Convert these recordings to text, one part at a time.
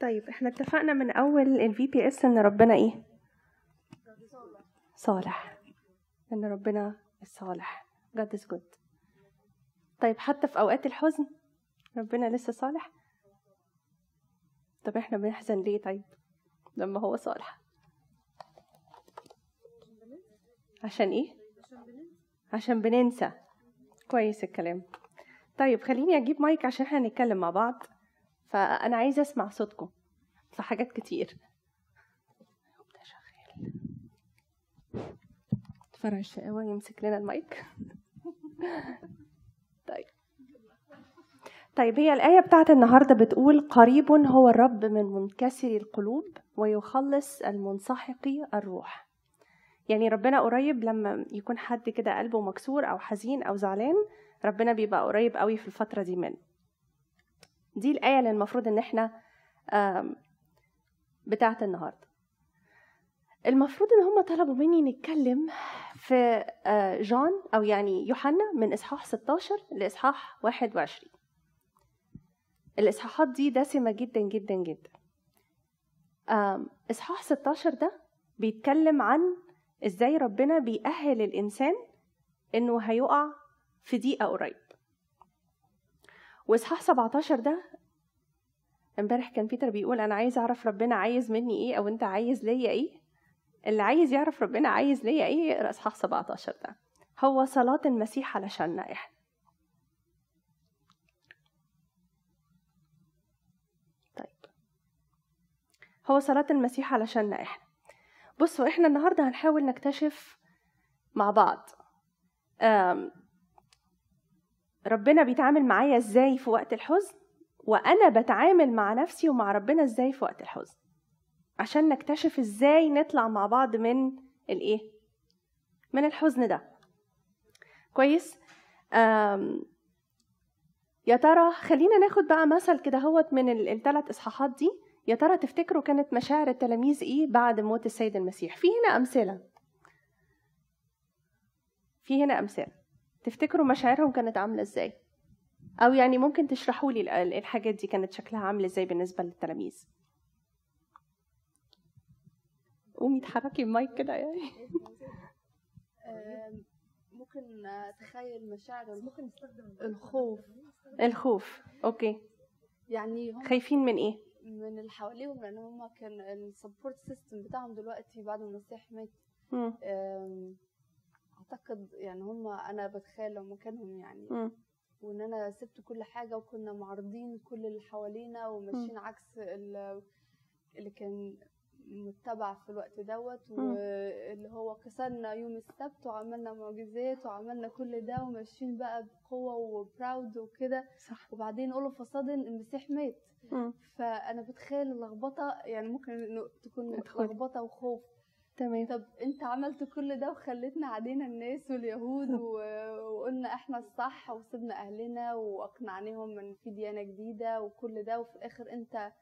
طيب إحنا اتفقنا من أول ال VBS إن ربنا إيه؟ صالح. إن ربنا الصالح God is good. طيب حتى في أوقات الحزن ربنا لسه صالح؟ طب إحنا بنحزن ليه طيب؟ لما هو صالح. عشان إيه؟ عشان بننسى. كويس الكلام. طيب خليني أجيب مايك عشان إحنا نتكلم مع بعض. فأنا عايزة أسمع صوتكم في حاجات كتير. فرع الشقاوة يمسك لنا المايك. طيب. طيب هي الآية بتاعت النهاردة بتقول قريب هو الرب من منكسر القلوب ويخلص المنسحق الروح. يعني ربنا قريب لما يكون حد كده قلبه مكسور أو حزين أو زعلان ربنا بيبقى قريب قوي في الفترة دي منه. دي الآية اللي المفروض إن إحنا بتاعت النهاردة. المفروض إن هم طلبوا مني نتكلم في جون أو يعني يوحنا من إصحاح 16 لإصحاح 21 الإصحاحات دي دسمة جدا جدا جدا. إصحاح 16 ده بيتكلم عن إزاي ربنا بيأهل الإنسان إنه هيقع في ضيقة قريب. وإصحاح 17 ده امبارح كان بيتر بيقول أنا عايز أعرف ربنا عايز مني إيه أو أنت عايز ليا إيه؟ اللي عايز يعرف ربنا عايز ليا إيه؟ يقرا إصحاح 17 ده. هو صلاة المسيح علشاننا إحنا. طيب. هو صلاة المسيح علشاننا إحنا. بصوا إحنا النهارده هنحاول نكتشف مع بعض ربنا بيتعامل معايا إزاي في وقت الحزن؟ وأنا بتعامل مع نفسي ومع ربنا إزاي في وقت الحزن؟ عشان نكتشف إزاي نطلع مع بعض من الايه؟ من الحزن ده. كويس؟ يا ترى خلينا ناخد بقى مثل كده هوت من الثلاث اصحاحات دي. يا ترى تفتكروا كانت مشاعر التلاميذ إيه بعد موت السيد المسيح؟ في هنا أمثلة. في هنا أمثلة. تفتكروا مشاعرهم كانت عاملة إزاي؟ أو يعني ممكن تشرحوا لي الحاجات دي كانت شكلها عامل إزاي بالنسبة للتلاميذ؟ قومي اتحركي المايك كده يعني. ممكن أتخيل مشاعر ممكن نستخدم الخوف. الخوف. okay. يعني هم خايفين من إيه؟ من اللي حواليهم لأن هم كان ال support system بتاعهم دلوقتي بعد ما المسيح مات. أعتقد يعني هم أنا بتخيل لو مكانهم يعني. م. وإن أنا سبت كل حاجة وكنا معارضين كل اللي حوالينا وماشيين عكس اللي كان متبع في الوقت دوت. واللي هو كسرنا يوم السبت وعملنا معجزات وعملنا كل ده وماشيين بقى بقوة و proud وكده. صح. وبعدين all of a sudden المسيح مات. م. فأنا بتخيل اللخبطه يعني ممكن تكون لخبطة وخوف. تمام. طب انت عملت كل ده وخليتنا عدينا الناس واليهود و... وقلنا إحنا الصح وسيبنا اهلنا واقنعناهم ان في ديانة جديدة وكل ده وفي الآخر انت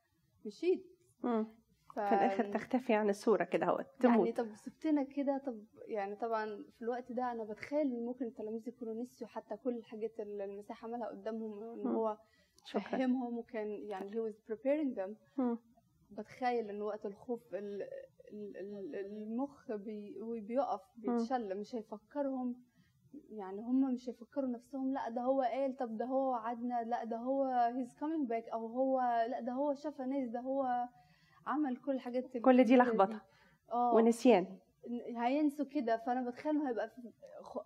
مشيت. ف... في الآخر تختفي عن الصورة كده اهو تموت. يعني طب سبتنا كده طب يعني طبعا في الوقت ده أنا بتخيل ممكن التلاميذ يكونوا نسيوا حتى كل الحاجات اللي المسيح عملها قدامهم ان هو فهمهم وكان يعني he was preparing them. م. بتخيل إن وقت الخوف ال... المخ بي بيقف بيتشل مش هيفكرهم. يعني هم مش هيفكروا نفسهم لأ ده هو قال طب ده هو وعدنا لأ ده هو he's coming back أو هو لأ ده هو شاف ناس ده هو عمل كل الحاجات كل دي لخبطة. ونسيان. هينسوا كده فأنا بتخيل هيبقى خ...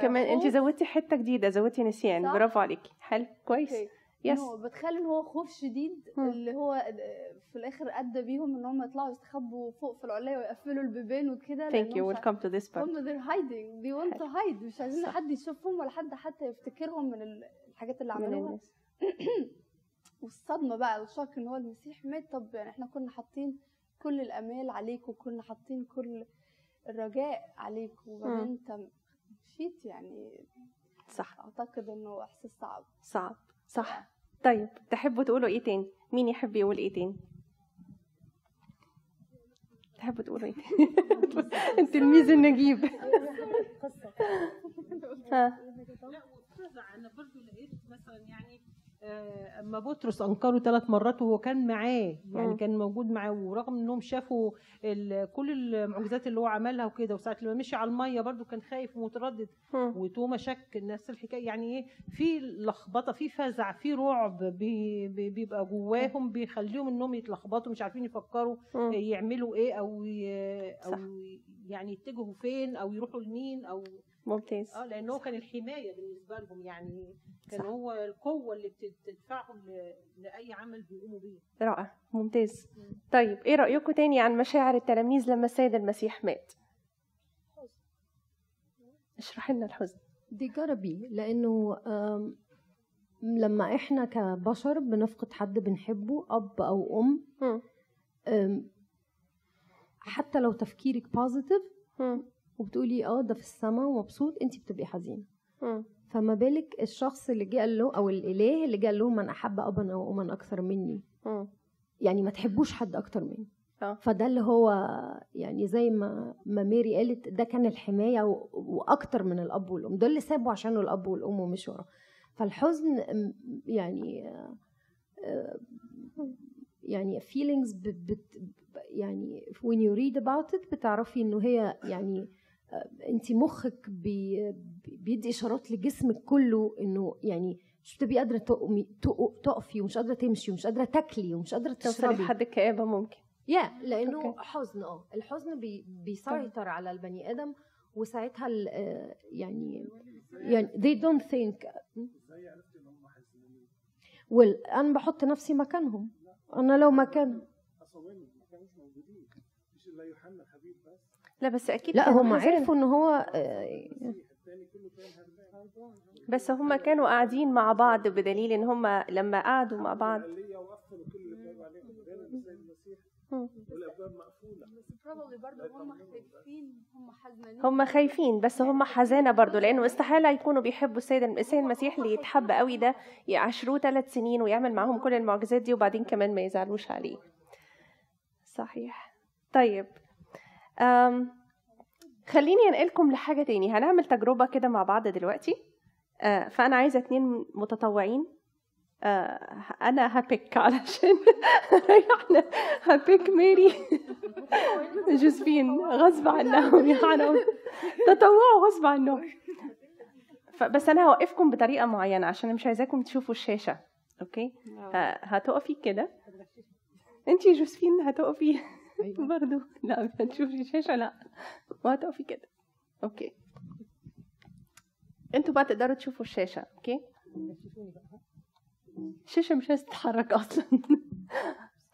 كمان أنت زودتي حتة جديدة زودتي نسيان؟ برافو عليكي. حلو كويس. okay. يس yes. بتخيل ان هو خوف شديد م. اللي هو في الآخر أدى بيهم إن هم يطلعوا يستخبوا فوق في العليا ويقفلوا البيبان وكده thank you welcome to this part هم they're hiding. They want to hide. مش عايزين. حد يشوفهم ولا حد حتى يفتكرهم من الحاجات اللي عملوها. والصدمة بقى الشك إن هو المسيح مات. طب يعني إحنا كنا حاطين كل الأمال عليك وكنا حاطين كل الرجاء عليك وبعدين أنت مشيت يعني. صح. أعتقد إنه إحساس صعب. صعب. صح. طيب تحبوا تقولوا إيه تاني؟ مين يحب يقول إيه تاني؟ تحبوا تقولوا إيه تاني؟ التلميذ النجيب. قصه ها أنا برضو لقيت مثلا يعني أما بطرس أنكره ثلاث مرات وهو كان معاه يعني. كان موجود معاه ورغم إنهم شافوا كل المعجزات اللي هو عملها وكده وساعة لما مشي على المية برضو كان خايف ومتردد. وتوما شك نفس الحكاية يعني إيه في لخبطة في فزع في رعب بي بي بيبقى جواهم بيخليهم إنهم يتلخبطوا مش عارفين يفكروا. يعملوا إيه أو. أو يعني يتجهوا فين أو يروحوا لمين أو ممتاز. آه لأن هو كان الحماية بالنسبة لهم يعني كان صح. هو القوة اللي بت- بتدفعهم ل- لأي عمل بيقوموا بيه. رائع. ممتاز. طيب إيه رأيكم تاني عن مشاعر التلاميذ لما السيد المسيح مات؟ اشرح لنا الحزن. دي جربي لأنه لما إحنا كبشر بنفقد حد بنحبه أب أو أم مم. حتى لو تفكيرك positive مم. وبتقولي آه ده في السماء ومبسوط انت بتبقي حزينة. فما بالك الشخص اللي جه قال له أو الإله اللي جه قال له من أحب أبا أو اما أكثر مني. يعني ما تحبوش حد أكتر مني آه. فده اللي هو يعني زي ما ما ميري قالت ده كان الحماية و- وأكتر من الأب والأم ده اللي سابوا عشانه الأب والأم ومش وراه فالحزن يعني آه، يعني feelings بت يعني when you read about it بتعرفي إنه هي يعني انت مخك بي بيدي اشارات لجسمك كله انه يعني مش بتبقي قادرة تقومي تق- تقفي ومش قادرة تمشي ومش قادرة تاكلي ومش قادرة تشربي. لحد الكآبة ممكن. يا لأنه okay. حزن آه. الحزن بي بيسيطر على البني آدم وساعتها ال- آه، يعني يعني they don't think وال أنا بحط نفسي مكانهم. أنا لو مكان لا بس أكيد لا هم. عرفوا إن هو آه، بس هم كانوا قاعدين مع بعض بدليل إن هم لما قعدوا مع بعض. هم خايفين بس هم حزانة برضو لأنه استحالة يكونوا بيحبوا السيد السيد المسيح اللي يتحب قوي ده يعاشروه ثلاث سنين ويعمل معاهم كل المعجزات دي وبعدين كمان ما يزعلوش عليه. صحيح. طيب. خليني أنقلكم لحاجة تاني. هنعمل تجربة كده مع بعض دلوقتي. فأنا عايزة اتنين متطوعين. أنا هبيك علشان ريحنا هبيك ميري. جوزفين غصب عنهم يعني. تطوعوا غصب عنهم. فبس أنا هوقفكم بطريقة معينة عشان مش عايزاكم تشوفوا الشاشة okay؟ ه- هتقفي كده. انت جوزفين هتقفي. برضو. لا مش هتشوفي الشاشه لا. وهتقفي كده. okay. أنتوا بقى تقدروا تشوفوا الشاشة okay؟ الشاشة مش عايزة تتحرك أصلا.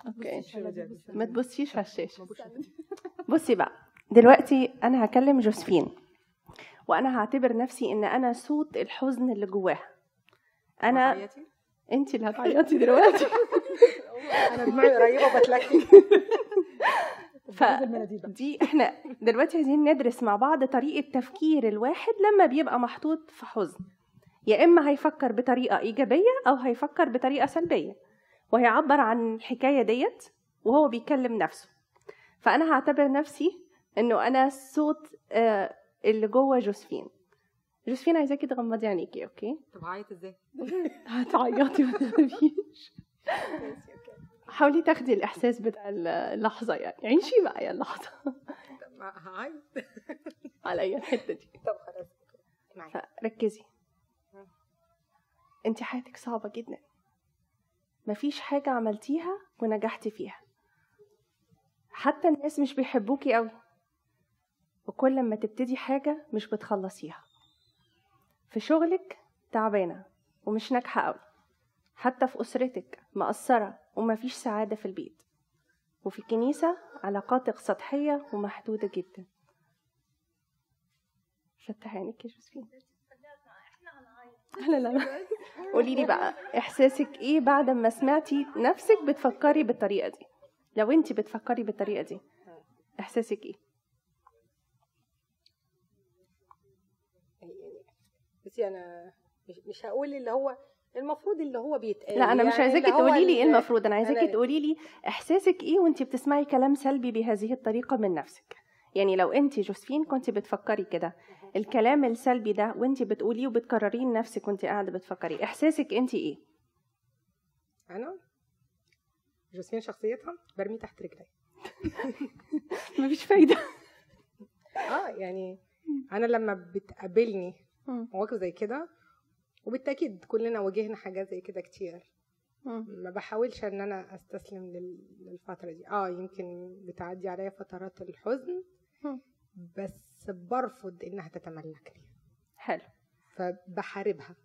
okay. ما تبصيش على الشاشة. بصي بقى. دلوقتي أنا هكلم جوزفين وأنا هعتبر نفسي إن أنا صوت الحزن اللي جواها. أنا انت اللي هتعيطي دلوقتي. أنا دماغي قريبة بتلكي فدي إحنا دلوقتي عايزين ندرس مع بعض طريقة تفكير الواحد لما بيبقى محطوط في حزن. يا إما هيفكر بطريقة إيجابية أو هيفكر بطريقة سلبية وهيعبر عن الحكاية ديت وهو بيكلم نفسه. فأنا هعتبر نفسي إنه أنا الصوت آه، اللي جوه جوزفين. جوزفين عايزاكي تغمضي عينيكي أوكي؟ طب هعيط إزاي؟ هتعيطي ما تخافيش حاولي تاخدي الإحساس بتاع اللحظة يعني. عيشي معايا اللحظة. طب هعيط عليا الحته دي. طب خلاص. فركزي. انت حياتك صعبة جدا. مفيش حاجة عملتيها ونجحتي فيها. حتى الناس مش بيحبوكي قوي وكل ما تبتدي حاجة مش بتخلصيها. في شغلك تعبانة ومش ناجحة قوي حتى في أسرتك مقصرة ومفيش سعادة في البيت. وفي الكنيسة علاقاتك سطحية ومحدودة جدا. فتحي عينيك يا جوزفين. لا لا قولي لي بقى إحساسك إيه بعد ما سمعتي نفسك بتفكري بالطريقة دي؟ لو انت بتفكري بالطريقة دي إحساسك إيه؟ بصي أنا مش هقول اللي هو المفروض اللي هو بيتقال لا أنا مش يعني عايزاكي اللي هو تقولي لي إيه ال- المفروض أنا عايزاكي أنا- تقولي لي إحساسك إيه وانت بتسمعي كلام سلبي بهذه الطريقة من نفسك. يعني لو انت جوزفين كنت بتفكري كده. الكلام السلبي ده وانت بتقوليه وبتكرريه لنفسك وانت قاعدة بتفكري. إحساسك انت إيه؟ أنا؟ جوزفين شخصيتها؟ برميه تحت رجلي. مفيش فايدة. آه يعني أنا لما بتقابلني. مواقف زي كده وبالتأكيد كلنا واجهنا حاجات زي كده كتير. ما بحاولش إن أنا أستسلم لل- للفترة دي. آه يمكن بتعدي عليا فترات الحزن. بس برفض إنها تتملكني حلو. فبحاربها.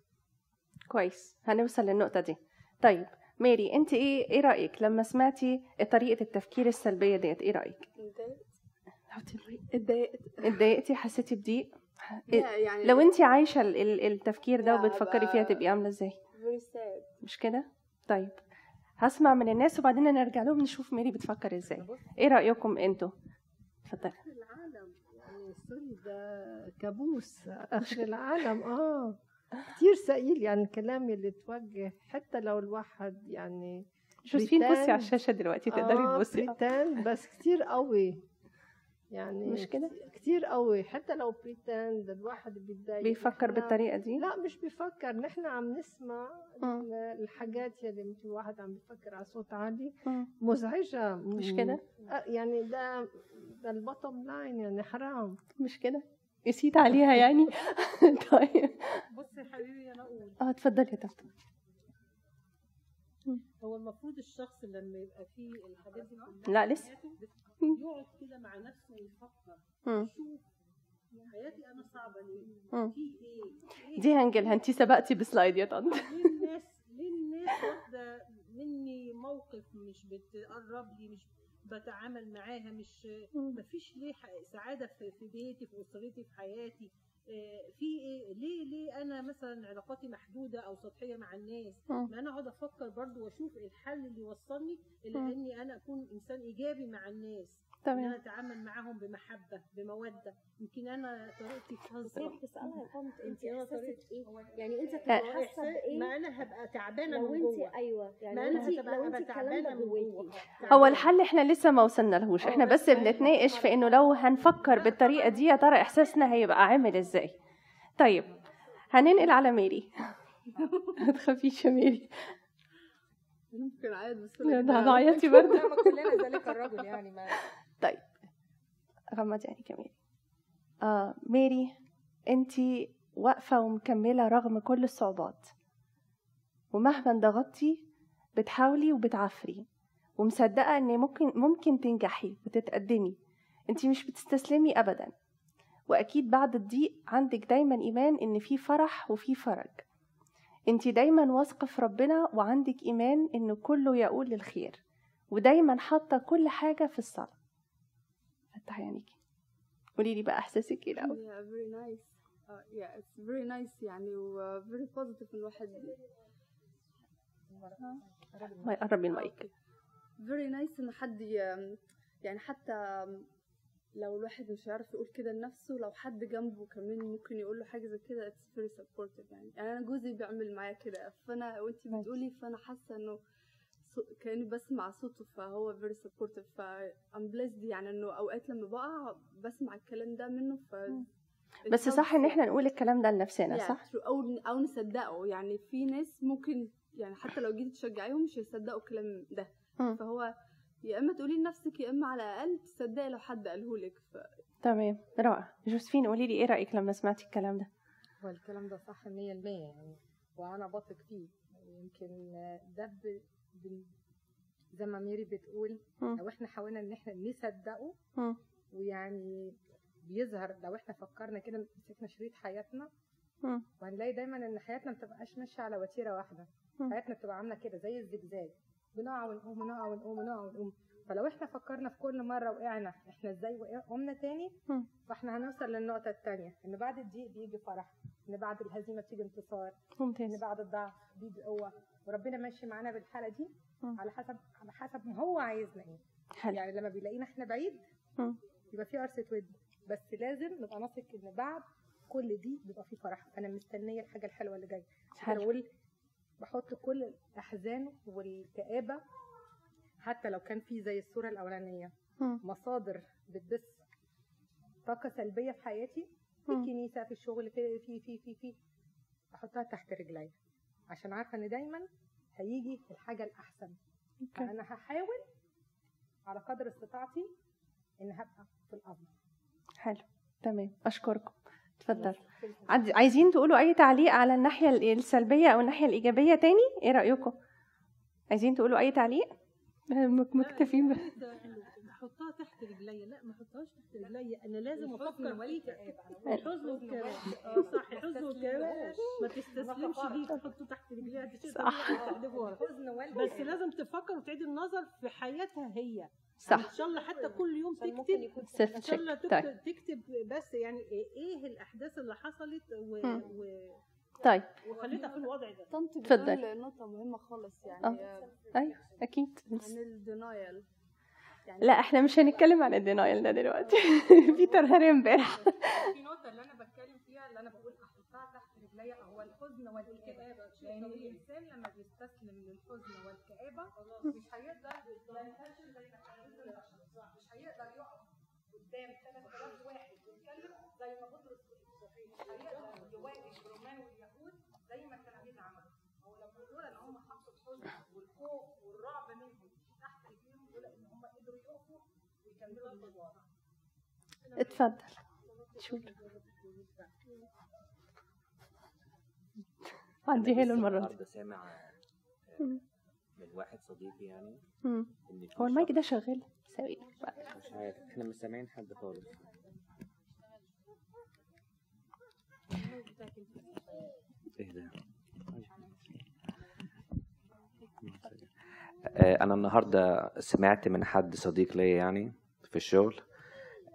كويس. هنوصل للنقطة دي. طيب ماري أنت إيه إيه رأيك؟ لما سمعتي طريقة التفكير السلبية ديت إيه رأيك؟ اتضايقت. اتضايقتي؟ حسيتي بضيق؟ لا، يعني لو انت ال- التفكير ده وبتفكري فيها تبقي عاملة إزاي؟ مش كده؟ طيب هسمع من الناس وبعدين نرجع لهم نشوف ماري بتفكر إزاي. إيه رأيكم أنتوا؟ اتفضلي. العالم. يعني ده كابوس. آخر العالم آه. كتير ثقيل يعني الكلام اللي توجه حتى لو الواحد يعني جوزفين بصي على. الشاشة دلوقتي تقدري آه تبصي. بس كتير قوي. يعني مش كده؟ كتير قوي حتى لو بريتند الواحد بيتضايق بيفكر بالطريقة دي؟ لا مش بيفكر نحن عم نسمع مم. ال- الحاجات يلي مثل الواحد عم بيفكر على صوت عالي مم. مزعجة مش كده؟ آه، يعني ده ده البطم لاين يعني حرام مش كده؟ قسيت عليها يعني؟ طيب بصي يا حبيبي أنا أقول آه اتفضلي يا طنط هو المفروض الشخص لما يبقى فيه الحاجات دي لا لسه. يقعد كده مع نفسه ويفكر. يشوف حياتي أنا صعبة ليه؟ مم. في إيه؟ إيه دي هنجلها انت سبقتي بسلايد يا طنط ليه الناس ليه الناس واخدة مني موقف مش بتقرب لي مش بتعامل معاها مش مفيش ليه سعادة في بيتي في أسرتي في حياتي في إيه ليه ليه أنا مثلا علاقاتي محدودة أو سطحية مع الناس مم. ما أنا أقعد أفكر برضو وأشوف الحل اللي يوصلني إلى مم. إني أنا أكون إنسان إيجابي مع الناس إن تمام أنا أتعامل معاهم بمحبة بمودة. يمكن أنا طريقتي قاسيه بسألها يا طنط أنت أنا إحساسك طريقتي- إيه؟ يعني أنت. هتبقي حاسة بإيه؟ ما أنا هبقى تعبانة من انت جوه. أيوه. يعني ما أنا انت أنت ده تعبانة من جوه. جواكي هو الحل إحنا لسه ما وصلنا لهوش. إحنا بس بس بنتناقش في إنه لو هنفكر بالطريقة دي يا ترى إحساسنا هيبقى عامل إزاي؟ طيب هننقل على ميري. ما تخافيش يا ميري. ممكن عادي بس ده هتعيطي برضه. كلنا ذلك الرجل يعني ما غمضي عينيك يا ميري آه ميري انت واقفة ومكملة رغم كل الصعوبات. ومهما ضغطتي بتحاولي وبتعافري. ومصدقة إن ممكن ممكن تنجحي وتتقدمي. انت مش بتستسلمي ابدا. وأكيد بعد الضيق عندك دايما إيمان إن في فرح وفي فرج. انت دايما واثقة في ربنا وعندك إيمان ان كله يقول للخير ودايما حاطة كل حاجة في الصلاة. فتحي عينيكي. قولي لي بقى إحساسك إيه الأول؟ Yeah, very nice. Uh, yeah, it's very nice يعني و very positive الواحد ما يقربي المايك very nice إن حد يعني حتى لو الواحد مش عارف يقول كده لنفسه لو حد جنبه كمان ممكن يقول له حاجة زي كده it's very supportive يعني. يعني أنا جوزي بيعمل معايا كده فأنا وأنتي بتقولي فأنا حاسة إنه كأني بسمع صوته فهو very supportive ف I'm blessed يعني إنه أوقات لما بقع بسمع الكلام ده منه ف بس صح إن إحنا نقول الكلام ده لنفسنا Yeah, صح. أو أو نصدقه. يعني في ناس ممكن يعني حتى لو جيتي تشجعيهم مش هيصدقوا الكلام ده. مم. فهو يا إما تقولي لنفسك يا إما على الأقل تصدقي لو حد قالهولك ف... تمام. رائع جوزفين قولي لي إيه رأيك لما سمعتي الكلام ده؟ هو الكلام ده صح 100% يعني وأنا بثق فيه. يمكن ده. زي ما ميري بتقول. لو إحنا حاولنا إن إحنا نصدقه. ويعني بيظهر لو إحنا فكرنا كده مسكنا شريط حياتنا. وهنلاقي دايما إن حياتنا ما بتبقاش ماشية على وتيرة واحدة. حياتنا بتبقى عاملة كده زي الزجزاج بنقع ونقوم ونقع ونقوم ونقع ونقوم فلو إحنا فكرنا في كل مرة وقعنا إحنا إزاي قمنا تاني. فاحنا هنوصل للنقطة الثانية إن بعد الضيق بيجي فرح إن بعد الهزيمة بتيجي انتصار إن ممتاز بعد الضعف بيجي قوة وربنا ماشي معانا بالحالة دي مم. على حسب على حسب ما هو عايزنا إيه حلو يعني لما بيلاقينا إحنا بعيد مم. يبقى في قرصة ود بس لازم نبقى نثق إن بعد كل دي بيبقى في فرح أنا مستنية الحاجة الحلوة اللي جاية حلو. بقول بحط كل الأحزان والكآبة حتى لو كان في زي الصورة الأولانية. مصادر بتبث طاقة سلبية في حياتي في. الكنيسة في الشغل في في في في في. أحطها تحت رجلي عشان عارفة إن دايما هيجي الحاجة الأحسن. فأنا هحاول على قدر استطاعتي إن هبقى في الأفضل. حلو. تمام. أشكركم. اتفضل. عد- عايزين تقولوا أي تعليق على الناحية ال- السلبية أو الناحية الإيجابية تاني؟ إيه رأيكم؟ عايزين تقولوا أي تعليق؟ مك- مكتفين ب- احطها تحت رجليا لا ما احطهاش تحت رجليا أنا لازم أفكر أيوة. الحزن والكآبة آه صح الحزن والكآبة ما تستسلمش ليه تحطه تحت رجليها دي صح. ورا. بس لازم تفكر وتعيد النظر في حياتها هي. صح. إن شاء الله حتى كل يوم تكتب. إن شاء الله طيب. تكتب, تكتب بس يعني إيه الأحداث اللي حصلت و... و... طيب. وخليتها في الوضع ده. طنط. بتقول نقطة مهمة خالص يعني. آه، أيوه أكيد. عن ال denial يعني لا إحنا مش هنتكلم عن ال denial ده دلوقتي. بيتر هاري امبارح. في نقطة اللي أنا بتكلم فيها اللي أنا بقول أحطها تحت رجليا هو الحزن والكآبة. لأن الإنسان لما بيستسلم للحزن والكآبة مش هيقدر. مش هيقدر يقف قدام 3000 واحد ويتكلم زي ما بطرس. مش هيقدر يواجه الرومان واليهود زي ما التلاميذ عملوا هو لما دول ان هم حطوا الحزن والخوف والرعب منهم تحت رجليهم دول ان هم قدروا يقفوا ويكملوا المشوار اتفضل. شوف عديها له المرة دي. النهارده سامع آه،. من واحد صديقي يعني هو المايك ده شغال؟ ثواني. مش عارف. إحنا مش سامعين حد خالص. إيه ده؟ آه، أنا النهارده سمعت من حد صديق ليا يعني. في الشغل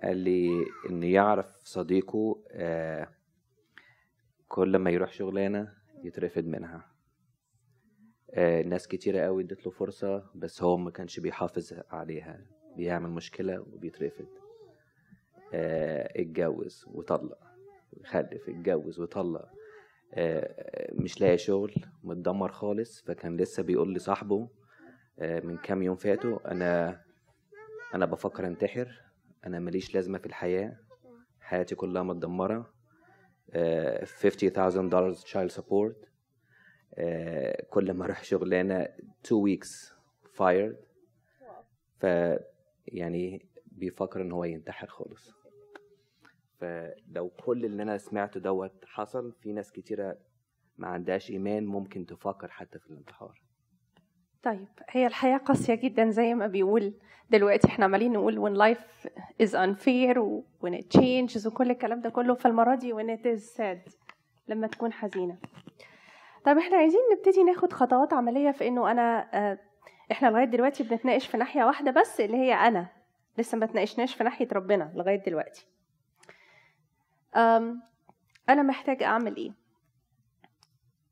قال لي إن يعرف صديقه آه، كل ما يروح شغلانة يترفد منها. آه، ناس كتيرة قوي ادت له فرصة بس هو ما كانش بيحافظ عليها بيعمل مشكلة وبيترفد. آه، اتجوز وطلق خلف اتجوز وطلق. مش لاقي شغل متدمر خالص فكان لسه بيقول لي صاحبه آه، من كام يوم فاتوا أنا أنا بفكر انتحر. أنا ماليش لازمة في الحياة. حياتي كلها متدمرة. آه، 50,000 دولار support. آه، كل ما أروح شغلانة two weeks fired. ف يعني بيفكر إن هو ينتحر خالص. فلو كل اللي أنا سمعته دوت حصل في ناس كتيرة ما عندهاش إيمان ممكن تفكر حتى في الانتحار. طيب هي الحياة قاسية جدا زي ما بيقول دلوقتي. إحنا عمالين نقول when life is unfair و when it changes وكل الكلام ده كله. فالمرة دي when it is sad لما تكون حزينة. طيب إحنا عايزين نبتدي ناخد خطوات عملية في إنه أنا آه إحنا لغاية دلوقتي بنتناقش في ناحية واحدة بس اللي هي أنا. لسه ما تناقشناش في ناحية ربنا لغاية دلوقتي. أنا محتاج أعمل إيه؟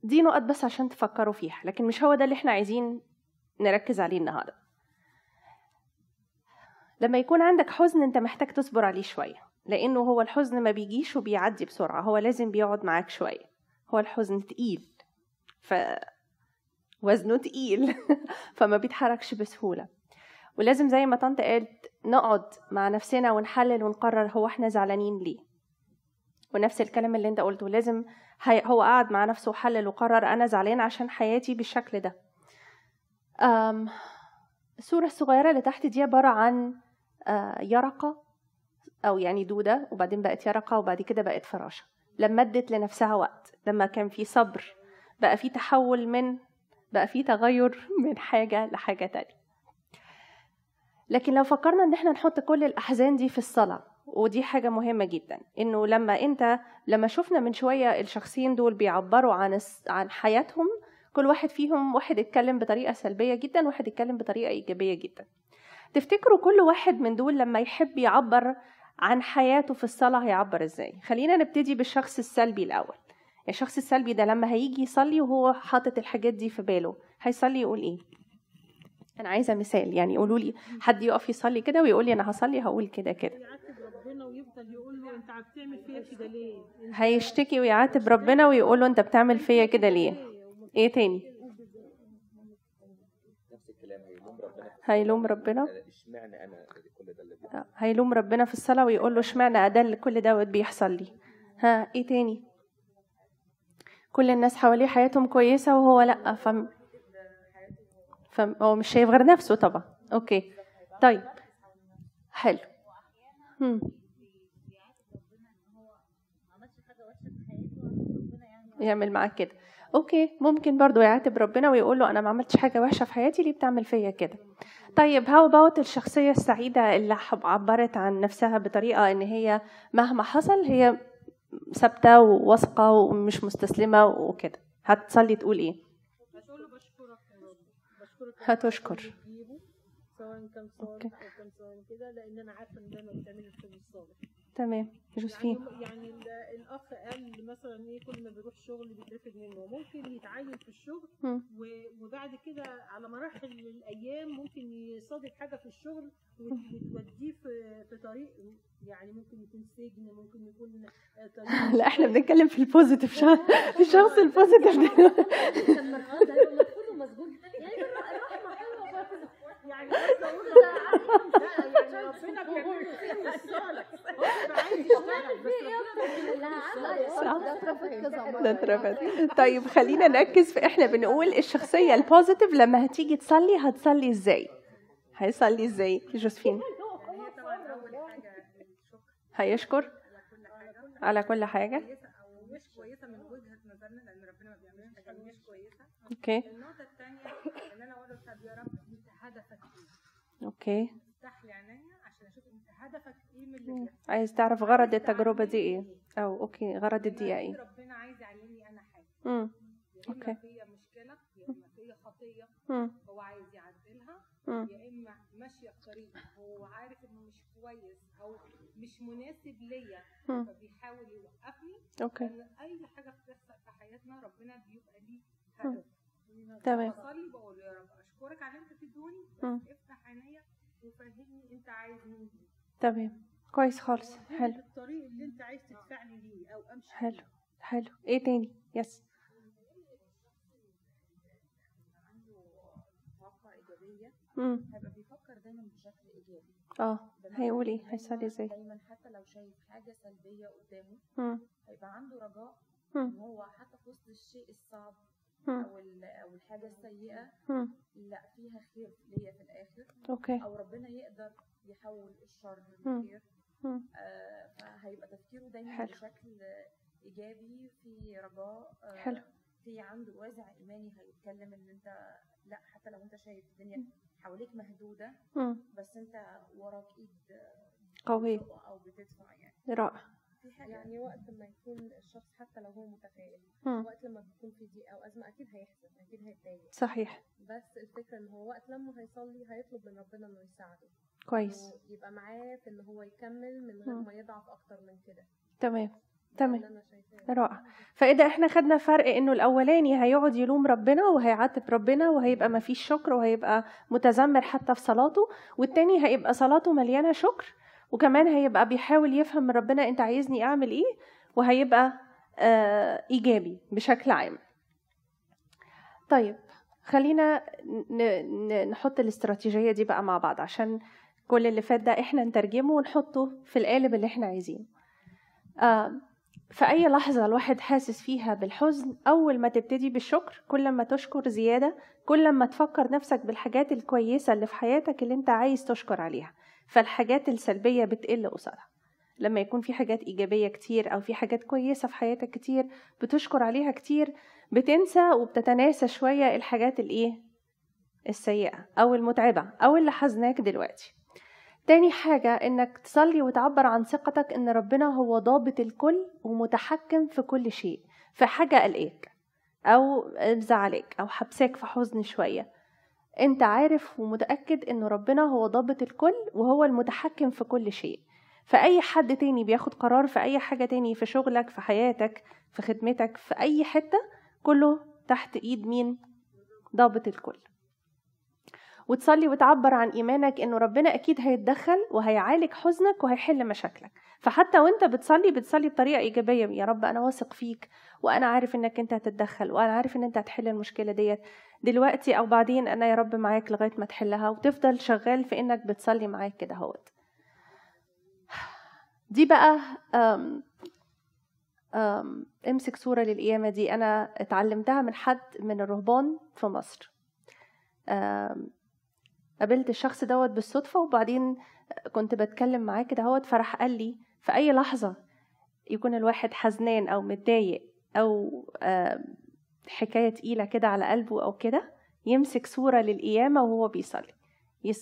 دي نقط بس عشان تفكروا فيها لكن مش هو ده اللي إحنا عايزين نركز عليه النهارده. لما يكون عندك حزن انت محتاج تصبر عليه شوية لأنه هو الحزن ما بيجيش وبيعدي بسرعة هو لازم بيقعد معاك شوية. هو الحزن تقيل ف وزنه تقيل فما بيتحركش بسهولة. ولازم زي ما طنط قالت نقعد مع نفسنا ونحلل ونقرر هو إحنا زعلانين ليه. ونفس الكلام اللي انت قلته لازم هو قعد مع نفسه وحلل وقرر أنا زعلان عشان حياتي بالشكل ده. الصورة الصغيرة اللي تحت دي عبارة عن آه، يرقة أو يعني دودة وبعدين بقت يرقة وبعد كده بقت فراشة. لما ادت لنفسها وقت لما كان في صبر بقى في تحول من بقى في تغير من حاجة لحاجة تانية. لكن لو فكرنا إن إحنا نحط كل الأحزان دي في الصلاة ودي حاجة مهمة جدا إنه لما أنت لما شفنا من شوية الشخصين دول بيعبروا عن عن حياتهم كل واحد فيهم واحد اتكلم بطريقة سلبية جدا واحد اتكلم بطريقة إيجابية جدا. تفتكروا كل واحد من دول لما يحب يعبر عن حياته في الصلاة هيعبر إزاي؟ خلينا نبتدي بالشخص السلبي الأول. الشخص السلبي ده لما هيجي يصلي وهو حاطط الحاجات دي في باله هيصلي يقول إيه؟ أنا عايزة مثال يعني يقولوا لي حد يقف يصلي كده ويقول لي أنا هصلي هقول كده كده. هيشتكي ويعاتب ربنا ويقول له أنت بتعمل فيا كده ليه؟ إيه تاني؟ نفس الكلام هيلوم ربنا هيلوم ربنا. اشمعنى أنا كل ده اللي بيحصل؟ آه، هيلوم ربنا في الصلاة ويقول له اشمعنى ده اللي كل دوت بيحصل لي. ها إيه تاني؟ كل الناس حواليه حياتهم كويسة وهو لأ فم... فهو مش شايف غير نفسه طبعا. أوكي. طيب. حلو. هم. يعمل معاك كده. okay ممكن برضو يعاتب ربنا ويقول له أنا ما عملتش حاجة وحشة في حياتي ليه بتعمل فيا كده؟ طيب how about الشخصية السعيدة اللي عبرت عن نفسها بطريقة إن هي مهما حصل هي ثابتة وواثقة ومش مستسلمة وكده. هتصلي تقول إيه؟ هتقول له بشكرك يا رب بشكرك هتشكر. سواء كان. صالح أو كان سواء كده لأن أنا عارفة إن دايما بتعمل الشغل الصالح. تمام جوزفين يعني يعني ال- الأخ قال مثلا إيه كل ما بيروح شغل بيترفد منه. ممكن يتعين في الشغل وبعد كده على مراحل الأيام ممكن يصادف حاجة في الشغل وت- وتوديه في طريق يعني ممكن يكون سجن ممكن يكون لا إحنا بنتكلم في ال positive شخص الشخص ال positive ده لما هيبقى مدفون ومسجون. يعني برضه طيب خلينا نركز في إحنا بنقول الشخصية ال positive لما هتيجي تصلي هتصلي إزاي؟ هيصلي إزاي؟ جوزفين. هيشكر على كل حاجة. مش كويسة من وجهة نظرنا لأن ربنا ما بيعملش حاجة مش كويسة. okay النقطه الثانية ان أنا أقول طب يا رب انت هدفك إيه؟ okay افتح لي عينيا عشان أشوف انت هدفك إيه من اللي عايز تعرف غرض التجربه دي إيه أو okay غرض الدقيقه إيه ربنا عايز يعلمني أنا حاجة امم okay. فيا مشكله يا اما فيا خطيه هو عايز يعدلها يا اما ماشيه في طريق هو عارف انه مش كويس أو مش مناسب ليا. فبيحاول يوقفني okay اي حاجة بتحصل في حياتنا ربنا بيبقى ليه هدف تمام. بصلي بقول يا رب أشكرك على أنت تدوني افتح عينيا وفهمني أنت عايز مني تمام. كويس خالص. حلو. الطريق اللي أنت عايز تدفعني ليه أو أمشي حلو. حلو. إيه تاني؟ يس. هيبقى بيفكر دايما بشكل إيجابي. آه. هيقول إيه؟ هيصلي إزاي؟ دايما حتى لو شايف حاجة سلبية قدامه هيبقى عنده رجاء. إن هو حتى في وسط الشيء الصعب مم. أو ال- أو الحاجة السيئة امم لا فيها خير ليا في الآخر أوكي أو ربنا يقدر يحول الشر مم. لخير مم. آه فهيبقى تفكيره دايما حلو. بشكل إيجابي في رجاء آه حلو. في عنده وازع إيماني هيتكلم إن أنت لا حتى لو أنت شايف الدنيا حواليك مهدودة امم بس أنت وراك إيد قوي بتزق أو بتدفع يعني رائع في حاجة. يعني وقت ما يكون الشخص حتى لو هو متفائل. وقت لما بيكون في ضيق أو ازمه أكيد هيحزن أكيد هيتضايق. صحيح. بس الفكرة إن هو وقت لما هيصلي هيطلب من ربنا إنه يساعده. كويس. يبقى معاه في إن هو يكمل من غير. ما يضعف أكتر من كده. تمام. تمام. رائع. فإذا إحنا خدنا فرق إنه الأولاني هيقعد يلوم ربنا وهيعاتب ربنا وهيبقى ما فيش شكر وهيبقى متذمر حتى في صلاته والتاني هيبقى صلاته مليانة شكر وكمان هيبقى بيحاول يفهم من ربنا انت عايزني اعمل إيه وهيبقى آه إيجابي بشكل عام. طيب خلينا نحط الاستراتيجية دي بقى مع بعض عشان كل اللي فات ده إحنا نترجمه ونحطه في القالب اللي إحنا عايزينه. آه في أي لحظة الواحد حاسس فيها بالحزن أول ما تبتدي بالشكر كل ما تشكر زيادة كل ما تفكر نفسك بالحاجات الكويسة اللي في حياتك اللي أنت عايز تشكر عليها. فالحاجات السلبية بتقل قصادها. لما يكون في حاجات إيجابية كتير أو في حاجات كويسة في حياتك كتير بتشكر عليها كتير بتنسى وبتتناسى شوية الحاجات الإيه؟ السيئة أو المتعبة أو اللي حزناك دلوقتي. تاني حاجة إنك تصلي وتعبر عن ثقتك إن ربنا هو ضابط الكل ومتحكم في كل شيء. في حاجة قلقاك أو مزعلك أو حبساك في حزن شوية. أنت عارف ومتأكد إن ربنا هو ضابط الكل وهو المتحكم في كل شيء. فأي حد تاني بياخد قرار في أي حاجة تاني في شغلك في حياتك في خدمتك في أي حتة كله تحت إيد مين؟ ضابط الكل. وتصلي وتعبر عن إيمانك انه ربنا أكيد هيتدخل وهيعالج حزنك وهيحل مشاكلك. فحتى وأنت بتصلي بتصلي بطريقة إيجابية. يا رب أنا واثق فيك وأنا عارف إنك أنت هتتدخل وأنا عارف إن أنت هتحل المشكلة ديت. دلوقتي أو بعدين أنا يا رب معاك لغاية ما تحلها وتفضل شغال في إنك بتصلي معاك كده أهوت. دي بقى أم أم امسك صورة للقيامة دي. أنا اتعلمتها من حد من الرهبان في مصر. قابلت الشخص دوت بالصدفة وبعدين كنت بتكلم معاه كده هوت فراح قال لي في أي لحظة يكون الواحد حزنان أو متضايق آم، حكاية تقيلة كده على قلبه أو كده يمسك صورة للقيامة وهو بيصلي.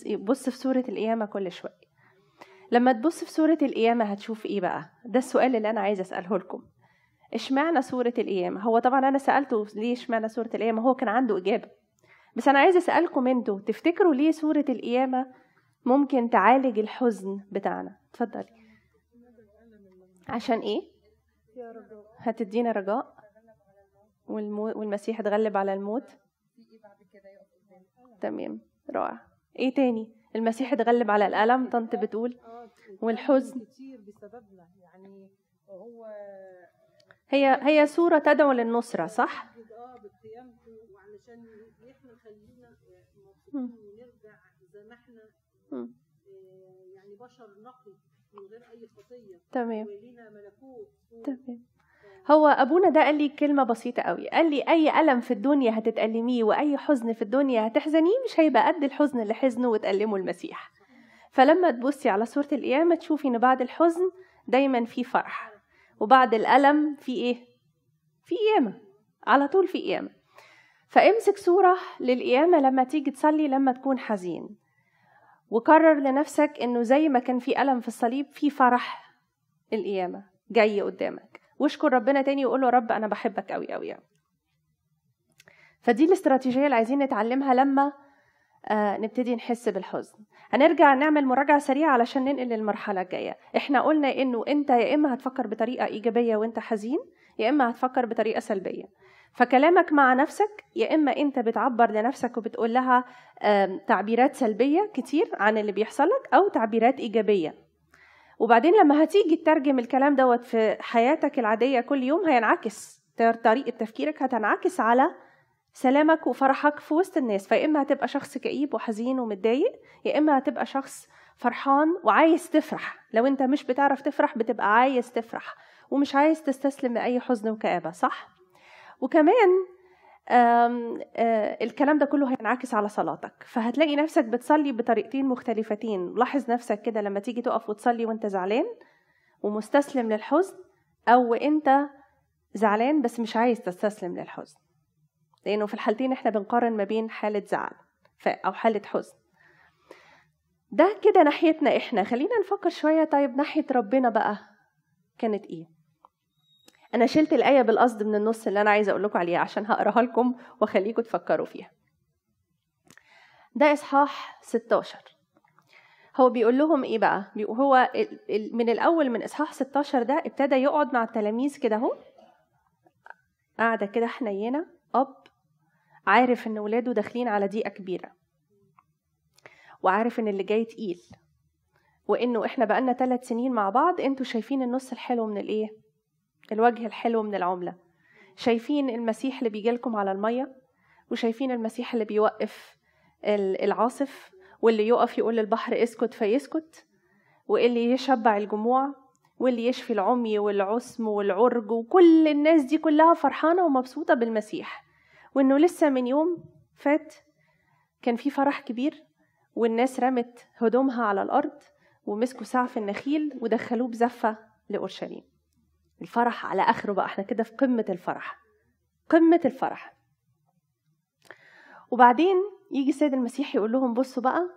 يبص في صورة القيامة كل شوية. لما تبص في صورة القيامة هتشوف إيه بقى؟ ده السؤال اللي أنا عايزة أسأله لكم. إشمعنى صورة القيامة؟ هو طبعا أنا سألته ليه إشمعنى صورة القيامة؟ هو كان عنده إجابة. بس أنا عايزة أسألكم أنتوا تفتكروا ليه صورة القيامة ممكن تعالج الحزن بتاعنا؟ اتفضلي. عشان إيه؟ هتدينا رجاء. والمسيح اتغلب على الموت تمام رائع إيه تاني المسيح اتغلب على الألم طنط بتقول والحزن. كتير بسببنا يعني هو هي هي صورة تدعو للنصرة صح؟ آه بقيامته وعلشان إحنا نخلينا مم. مبسوطين ونرجع زي ما إحنا يعني بشر نقي من غير اي خطيه تمام ولينا ملكوت تمام هو أبونا ده قال لي كلمة بسيطة قوي. قال لي أي ألم في الدنيا هتتألميه وأي حزن في الدنيا هتحزنيه مش هيبقى قد الحزن اللي حزنه وتألمه المسيح. فلما تبصي على صورة القيامة تشوفي إن بعد الحزن دايما في فرح. وبعد الألم في إيه؟ في قيامة. على طول في قيامة. فامسك صورة للقيامة لما تيجي تصلي لما تكون حزين. وقرر لنفسك إنه زي ما كان في ألم في الصليب في فرح القيامة جاي قدامك. واشكر ربنا تاني وقول له رب أنا بحبك قوي قوي قوي فدي الاستراتيجية اللي عايزين نتعلمها لما آه نبتدي نحس بالحزن. هنرجع نعمل مراجعة سريعة علشان ننقل للمرحلة الجاية. إحنا قلنا إنه أنت يا إما هتفكر بطريقة إيجابية وأنت حزين يا إما هتفكر بطريقة سلبية. فكلامك مع نفسك يا إما أنت بتعبر لنفسك وبتقول لها تعبيرات سلبية كتير عن اللي بيحصل لك أو تعبيرات إيجابية. وبعدين لما هتيجي تترجم الكلام دوت في حياتك العادية كل يوم هينعكس طريقة تفكيرك هتنعكس على سلامك وفرحك في وسط الناس فيا إما هتبقى شخص كئيب وحزين ومتضايق يا إما هتبقى شخص فرحان وعايز تفرح لو أنت مش بتعرف تفرح بتبقى عايز تفرح ومش عايز تستسلم لأي حزن وكآبة صح؟ وكمان الكلام ده كله هينعكس على صلاتك. فهتلاقي نفسك بتصلي بطريقتين مختلفتين. لاحظ نفسك كده لما تيجي تقف وتصلي وانت زعلان ومستسلم للحزن أو انت زعلان بس مش عايز تستسلم للحزن. لأنه في الحالتين إحنا بنقارن ما بين حالة زعل أو حالة حزن. ده كده ناحيتنا إحنا. خلينا نفكر شوية طيب ناحية ربنا بقى كانت إيه؟ أنا شلت الآية بالقصد من النص اللي أنا عايزة أقول لكم عليها عشان هقراها لكم واخليكم تفكروا فيها. ده إصحاح 16 هو بيقول لهم إيه بقى؟ هو من الأول من إصحاح 16 ده ابتدى يقعد مع التلاميذ كده أهو. قاعدة كده حنينة. أب. عارف إن ولاده داخلين على ضيقة كبيرة. وعارف إن اللي جاي تقيل. وإنه إحنا بقالنا ثلاث سنين مع بعض إنتوا شايفين النص الحلو من الإيه؟ الوجه الحلو من العملة. شايفين المسيح اللي بيجي لكم على المية وشايفين المسيح اللي بيوقف ال- العاصف واللي يقف يقول للبحر اسكت فيسكت واللي يشبع الجموع واللي يشفي العمي والعسم والعرج وكل الناس دي كلها فرحانة ومبسوطة بالمسيح. وإنه لسه من يوم فات كان في فرح كبير والناس رمت هدومها على الأرض ومسكوا سعف النخيل ودخلوه بزفة لأورشليم. الفرح على آخره بقى. إحنا كده في قمة الفرح قمة الفرح. وبعدين يجي السيد المسيح يقول لهم بصوا بقى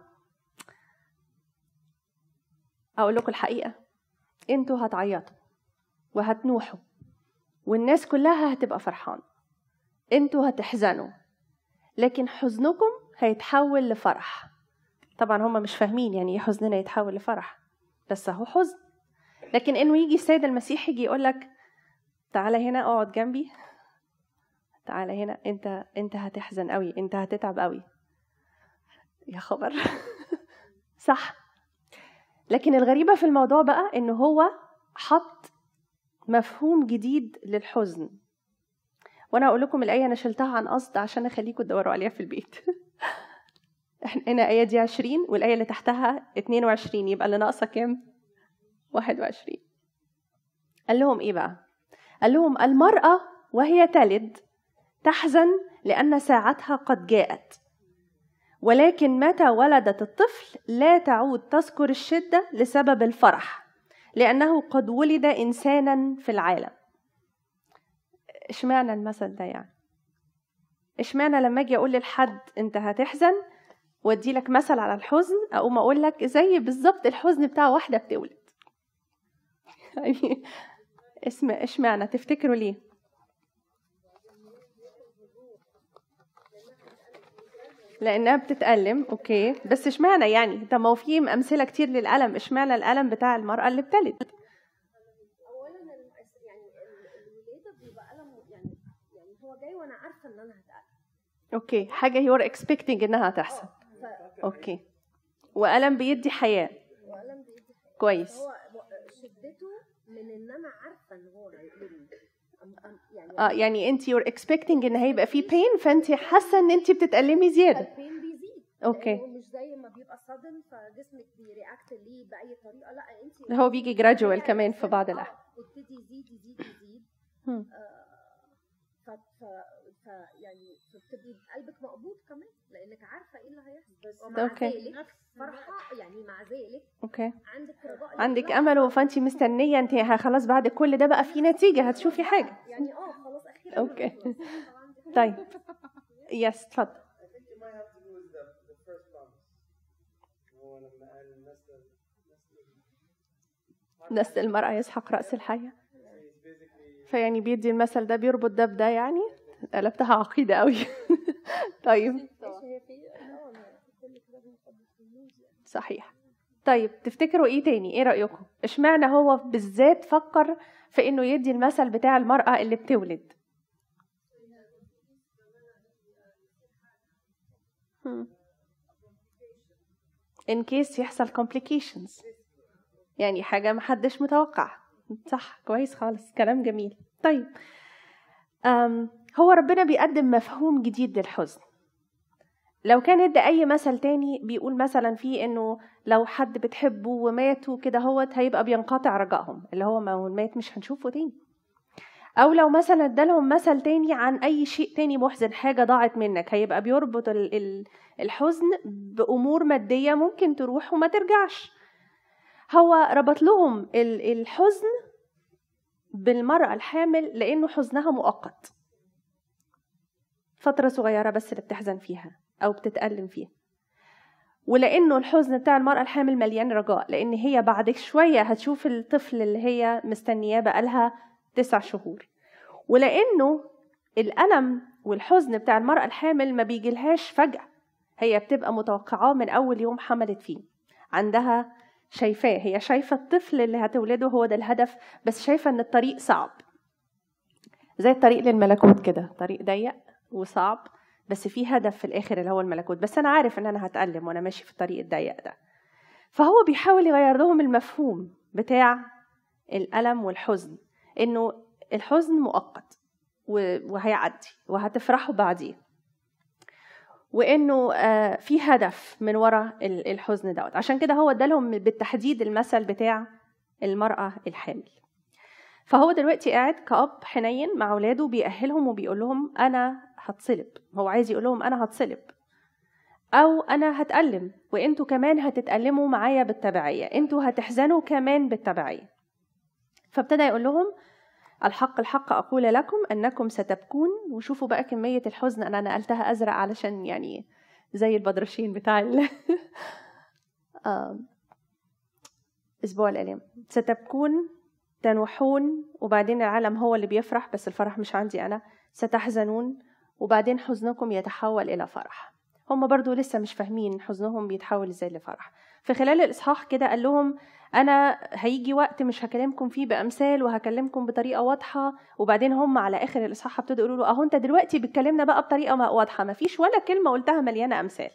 أقول لكم الحقيقة أنتوا هتعيطوا وهتنوحوا والناس كلها هتبقى فرحان أنتوا هتحزنوا لكن حزنكم هيتحول لفرح. طبعا هم مش فاهمين يعني إيه حزننا يتحول لفرح بس هو حزن. لكن إنه يجي السيد المسيح يجي يقول لك تعالى هنا اقعد جنبي. تعالى هنا انت انت هتحزن قوي انت هتتعب قوي يا خبر. صح. لكن الغريبة في الموضوع بقى إن هو حط مفهوم جديد للحزن. وأنا هقول لكم الآية أنا شلتها عن قصد عشان أخليكم تدوروا عليها في البيت. هنا آية دي 20 والآية اللي تحتها 22 يبقى اللي ناقصة كام؟ 21 قال لهم إيه بقى؟ قال لهم المرأة وهي تلد تحزن لأن ساعتها قد جاءت. ولكن متى ولدت الطفل لا تعود تذكر الشدة لسبب الفرح لأنه قد ولد إنسانا في العالم. إشمعنى المثل ده يعني؟ إشمعنى لما أجي أقول لحد أنت هتحزن وأدي لك مثل على الحزن أقوم أقول لك زي بالظبط الحزن بتاع واحدة بتولد. يعني اسم اشمعنى؟ تفتكروا ليه؟ لأنها بتتألم أوكي. بس اشمعنى يعني؟ طب ما هو في أمثلة كتير للألم. اشمعنى الألم بتاع المرأة اللي بتلد؟ يعني يعني جاي وأنا عارفة إن أنا هتألم. أوكي. حاجة you're expecting إنها تحصل okay. وألم بيدي حياة. وألم بيدي حاجة. كويس. هو من إن أنا عارفة إن هو أم- يعني آه يعني أنت you're expecting إن هيبقى في pain فأنت حاسة إن أنت بتتألمي زيادة. ال pain بيزيد. okay. مش زي ما بيبقى صدم فجسمك بي react ليه بأي طريقة. لأ أنت هو بيجي gradual كمان في بعض الأحيان. يبتدي يزيد يزيد يزيد. هم. ف ف ف يعني فبتبقي قلبك مقبوض كمان لأنك عارفة إيه اللي هيحصل. ومع okay. ذلك فرحة يعني مع ذلك أوكي. عندك رجاء عندك. أمل فانت مستنية أنت خلاص بعد كل ده بقى في نتيجة هتشوفي حاجة. يعني آه خلاص أخيرا. حاجة طيب. yes اتفضل. نسل المرأة يسحق رأس الحية فيعني بيدي المثل ده بيربط ده بده يعني؟ قلبتها عقيدة قوي. طيب. صحيح. طيب تفتكروا إيه تاني؟ إيه رأيكم؟ إشمعنى هو بالذات فكر في إنه يدي المثل بتاع المرأة اللي بتولد؟ هم. in case يحصل complications. يعني حاجة محدش متوقع صح كويس خالص. كلام جميل. طيب أم هو ربنا بيقدم مفهوم جديد للحزن. لو كان ادى أي مثل تاني بيقول مثلا فيه إنه لو حد بتحبه ومات وكده هوت هيبقى بينقطع رجائهم اللي هو ما مات مش هنشوفه تاني. أو لو مثلا ادالهم مثل تاني عن أي شيء تاني محزن حاجة ضاعت منك هيبقى بيربط ال- ال- الحزن بأمور مادية ممكن تروح وما ترجعش. هو ربط لهم ال- الحزن بالمرأة الحامل لأنه حزنها مؤقت. فترة صغيرة بس اللي بتحزن فيها أو بتتألم فيها. ولأنه الحزن بتاع المرأة الحامل مليان رجاء لأن هي بعد شوية هتشوف الطفل اللي هي مستنياه بقالها تسع شهور. ولأنه الألم والحزن بتاع المرأة الحامل ما بيجيلهاش فجأة. هي بتبقى متوقعاه من أول يوم حملت فيه. عندها شايفاه هي شايفة الطفل اللي هتولده هو ده الهدف بس شايفة إن الطريق صعب. زي الطريق للملكوت كده طريق ضيق وصعب بس في هدف في الآخر اللي هو الملكوت. بس أنا عارف إن أنا هتألم وأنا ماشي في الطريق الضيق ده. فهو بيحاول يغير لهم المفهوم بتاع الألم والحزن إنه الحزن مؤقت وهيعدي وهتفرحوا بعديه. وإنه آه، في هدف من وراء ال- الحزن دوت. عشان كده هو ادالهم بالتحديد المثل بتاع المرأة الحامل. فهو دلوقتي قاعد كأب حنين مع أولاده بيأهلهم وبيقول لهم أنا هتصلب. هو عايز يقول لهم أنا هتصلب. أو أنا هتألم وأنتوا كمان هتتألموا معايا بالتبعية. أنتوا هتحزنوا كمان بالتبعية. فابتدى يقول لهم الحق الحق أقول لكم أنكم ستبكون. وشوفوا بقى كمية الحزن أنا نقلتها أزرق علشان يعني زي البدرشين بتاع ال... أسبوع الآلام ستبكون تنوحون وبعدين العالم هو اللي بيفرح بس الفرح مش عندي أنا. ستحزنون وبعدين حزنكم يتحول إلى فرح. هم برضو لسه مش فاهمين حزنهم بيتحول إزاي لفرح. في خلال الإصحاح كده قال لهم أنا هيجي وقت مش هكلمكم فيه بأمثال وهكلمكم بطريقة واضحة. وبعدين هم على آخر الإصحاح ابتدوا يقولوا له أهو أنت دلوقتي بتكلمنا بقى بطريقة واضحة ما فيش ولا كلمة قلتها مليانة أمثال.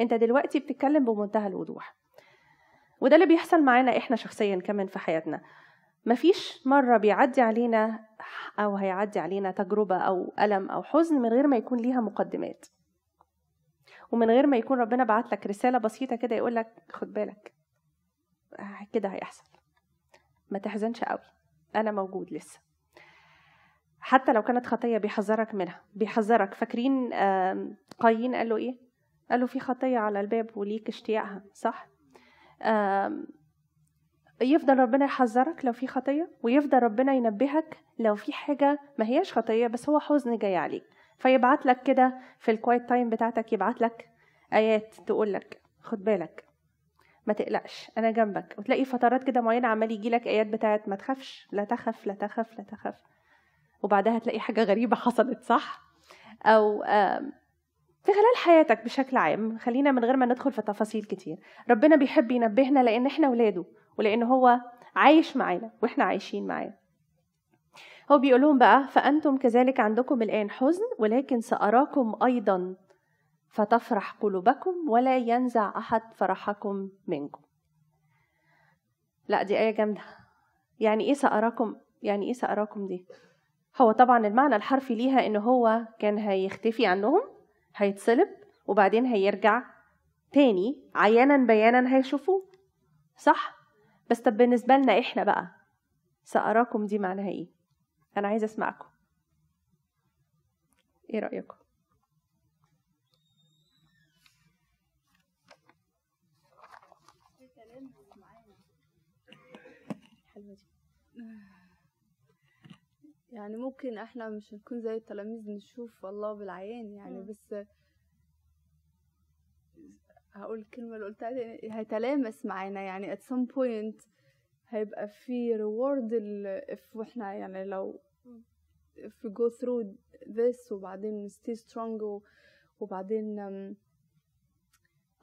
أنت دلوقتي بتتكلم بمنتهى الوضوح. وده اللي بيحصل معانا إحنا شخصيا كمان في حياتنا. مفيش مرة بيعدي علينا أو هيعدي علينا تجربة أو ألم أو حزن من غير ما يكون ليها مقدمات. ومن غير ما يكون ربنا بعت لك رسالة بسيطة كده يقول لك خد بالك كده هيحصل. ما تحزنش قوي أنا موجود لسه. حتى لو كانت خطية بيحذرك منها بيحذرك. فاكرين قايين قال له إيه؟ قال له في خطية على الباب وليك اشتياقها صح؟ يفضل ربنا يحذرك لو في خطية ويفضل ربنا ينبهك لو في حاجة ما هياش خطية بس هو حزن جاي عليك. فيبعت لك كده في ال quiet time بتاعتك يبعت لك آيات تقول لك خد بالك ما تقلقش أنا جنبك. وتلاقي فترات كده معينة عمال يجي لك آيات بتاعت ما تخافش لا تخف لا تخف لا تخف وبعدها تلاقي حاجة غريبة حصلت صح؟ آم، في خلال حياتك بشكل عام خلينا من غير ما ندخل في تفاصيل كتير ربنا بيحب ينبهنا لأن إحنا ولاده. ولأن هو عايش معانا وإحنا عايشين معاه. هو بيقول لهم بقى فأنتم كذلك عندكم الآن حزن ولكن سأراكم أيضا فتفرح قلوبكم ولا ينزع أحد فرحكم منكم. لا دي آية جامدة. يعني إيه سأراكم؟ يعني إيه سأراكم دي؟ هو طبعا المعنى الحرفي ليها إن هو كان هيختفي عنهم هيتصلب وبعدين هيرجع تاني عيانا بيانا هيشوفوه. صح؟ بس طب بالنسبة لنا إحنا بقى سأراكم دي معناها إيه؟ أنا عايزة أسمعكم. إيه رأيكم؟ حلوة دي يعني ممكن إحنا مش نكون زي التلاميذ نشوف الله بالعيان يعني مم. بس هقول الكلمة اللي قلتها هيتلامس معانا. يعني at some point هيبقى في reward ال if إحنا يعني لو if we go through this وبعدين stay strong و- وبعدين um,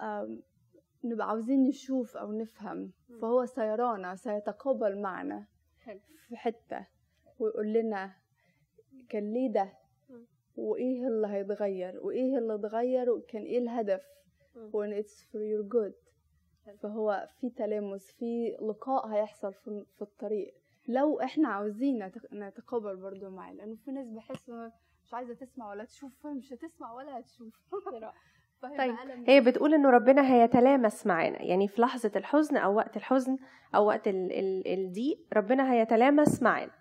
um, نبقى عاوزين نشوف أو نفهم. فهو سيرانا سيتقابل معنا حلو. في حتة ويقول لنا كان ليه ده. وإيه اللي هيتغير؟ وإيه اللي اتغير؟ وكان إيه الهدف؟ When it's for your good. فهو في تلامس في لقاء هيحصل في, في الطريق. لو إحنا عاوزين نت- نتقابل برضو معاه لأنه في ناس بحس مش عايزة تسمع ولا تشوف فمش هتسمع ولا هتشوف. طيب هي بتقول إنه ربنا هيتلامس معانا. يعني في لحظة الحزن أو وقت الحزن أو وقت ال- ال- الضيق ربنا هيتلامس معانا.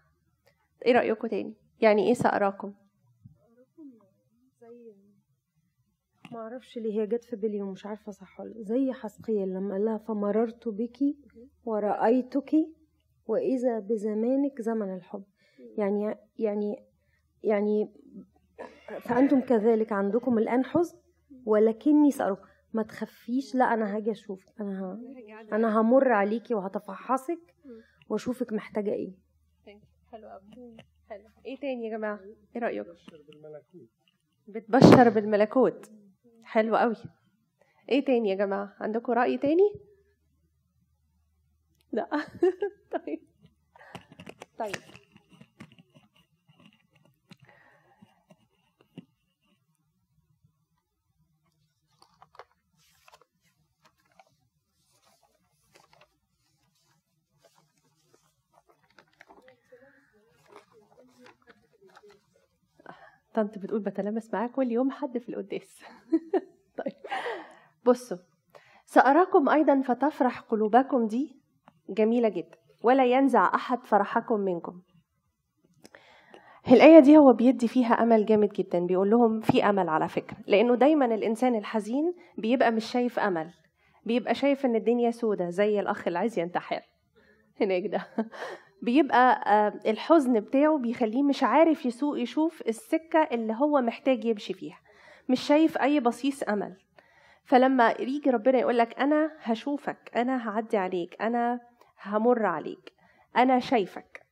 إيه رأيكم تاني؟ يعني إيه سأراكم زي ما أعرفش ليه هي جت في بالي ومش عارفة صح ولا. زي حسقيل لما قال لها فمررت بك ورأيتك وإذا بزمانك زمن الحب يعني يعني يعني فأنتم كذلك عندكم الآن حزن ولكني سأروك ما تخفيش. لا أنا هاجي أشوفك. أنا ه... أنا همر عليكي وهتفحصك وأشوفك محتاجة إيه. حلو قوي حلو. إيه تاني يا جماعة؟ إيه بالملكوت. بتبشر بالملكوت. حلو قوي. إيه تاني يا جماعة؟ عندكم رأي تاني؟ لا. طيب. طيب. طنط بتقول بتلامس معاه كل يوم حد في القداس. طيب بصوا سأراكم أيضا فتفرح قلوبكم دي جميلة جدا ولا ينزع أحد فرحكم منكم. الآية دي هو بيدي فيها أمل جامد جدا بيقول لهم في أمل على فكرة لأنه دايما الإنسان الحزين بيبقى مش شايف أمل بيبقى شايف إن الدنيا سودة زي الأخ اللي عايز ينتحر. هناك ده. بيبقى آه، الحزن بتاعه بيخليه مش عارف يسوق يشوف السكة اللي هو محتاج يمشي فيها مش شايف أي بصيص أمل. فلما يجي ربنا يقول لك أنا هشوفك أنا هعدي عليك أنا همر عليك أنا شايفك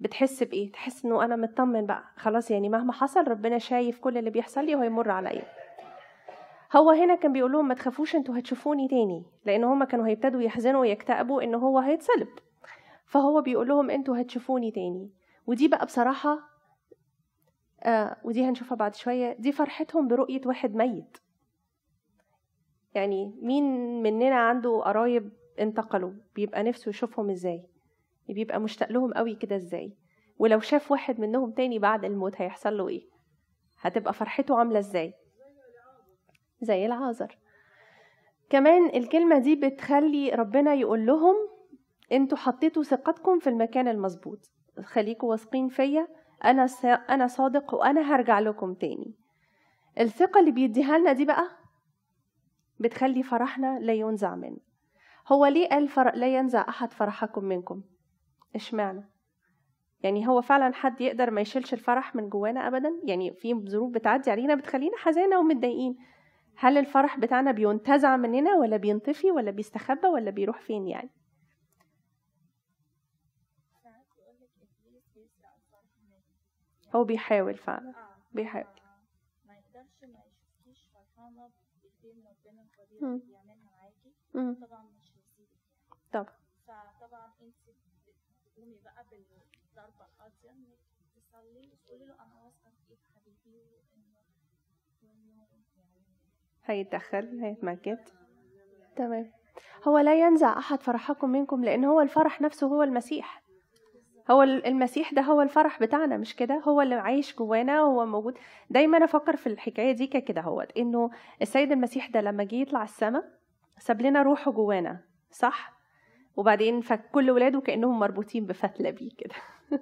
بتحس بإيه؟ تحس إنه أنا مطمن بقى. خلاص يعني مهما حصل ربنا شايف كل اللي بيحصل لي وهيمر عليا. هو هنا كان بيقول لهم ما تخافوش أنتوا هتشوفوني تاني لأن هما كانوا هيبتدوا يحزنوا ويكتئبوا إن هو هيتصلب. فهو بيقول لهم أنتوا هتشوفوني تاني. ودي بقى بصراحة آه ودي هنشوفها بعد شوية. دي فرحتهم برؤية واحد ميت. يعني مين مننا عنده قرايب انتقلوا؟ بيبقى نفسه يشوفهم إزاي؟ بيبقى مشتاق لهم قوي كده إزاي؟ ولو شاف واحد منهم تاني بعد الموت هيحصل له إيه؟ هتبقى فرحته عاملة إزاي؟ زي العازر. كمان الكلمة دي بتخلي ربنا يقول لهم أنتوا حطيتوا ثقتكم في المكان المظبوط. خليكوا واثقين فيا. أنا. أنا صادق وأنا هرجع لكم تاني. الثقة اللي بيديها لنا دي بقى بتخلي فرحنا لا ينزع منه. هو ليه قال فر... لا ينزع أحد فرحكم منكم؟ إشمعنى؟ يعني هو فعلا حد يقدر ما يشيلش الفرح من جوانا ابدا؟ يعني في ظروف بتعدي علينا بتخلينا حزانه ومتضايقين. هل الفرح بتاعنا بينتزع مننا ولا بينطفي ولا بيستخبى ولا بيروح فين يعني ساعات يقولك إبليس بيسرق الفرح منك هو بيحاول فعلا آه. بيحاول. ما يقدرش ما يشوفكيش فرحانة بإيدين ربنا. اللي بيعملها معاكي. طبعا مش هيسيبك يعني. طبعا. فطبعا انت بتقومي بقى بالضربة القاضية انك تصلي وتقولي له أنا واثقة في ايد حبيبي وانه وإنه يعني هيتدخل هيتمجد. تمام. هو لا ينزع أحد فرحكم منكم لأن هو الفرح نفسه هو المسيح. هو ال- المسيح ده هو الفرح بتاعنا مش كده؟ هو اللي عايش جوانا وهو موجود. دايما أفكر في الحكاية دي كده هوت إنه السيد المسيح ده لما جه يطلع السماء ساب لنا روحه جوانا صح؟ وبعدين فكل ولاده كانهم مربوطين بفتلة بيه كده.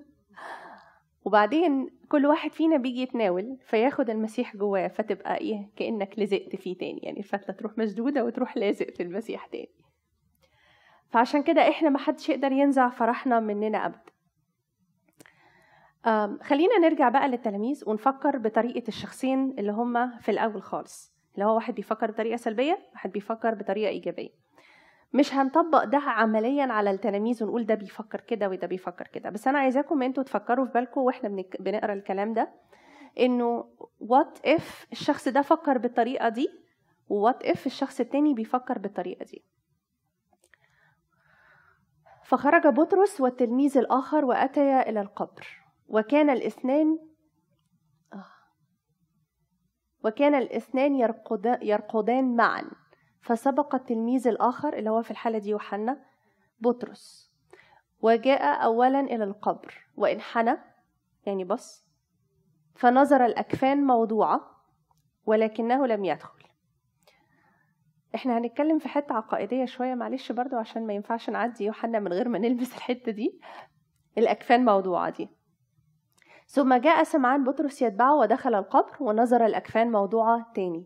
وبعدين كل واحد فينا بيجي يتناول فياخد المسيح جواه فتبقى إيه؟ كأنك لزقت فيه تاني يعني الفتلة تروح مشدودة وتروح لازق في المسيح تاني. فعشان كده إحنا محدش يقدر ينزع فرحنا مننا ابدا. خلينا نرجع بقى للتلاميذ ونفكر بطريقة الشخصين اللي هم في الأول خالص. اللي هو واحد بيفكر بطريقة سلبية واحد بيفكر بطريقة إيجابية. مش هنطبق ده عمليا على التلاميذ ونقول ده بيفكر كده وده بيفكر كده. بس أنا عايزاكم أنتوا تفكروا في بالكم وإحنا بنقرأ الكلام ده إنه what if الشخص ده فكر بالطريقة دي و what if الشخص التاني بيفكر بالطريقة دي. فخرج بطرس والتلميذ الآخر وأتيا إلى القبر. وكان الاثنان آه. وكان الاثنان يركضا- يركضان معا فسبق التلميذ الآخر اللي هو في الحالة دي يوحنا بطرس. وجاء أولا إلى القبر وانحنى يعني بص فنظر الأكفان موضوعة ولكنه لم يدخل. إحنا هنتكلم في حتة عقائدية شوية معلش برضو عشان ما ينفعش نعدي يوحنا من غير ما نلمس الحتة دي. الأكفان موضوعة دي. ثم جاء سمعان بطرس يتبعه ودخل القبر ونظر الأكفان موضوعة تاني.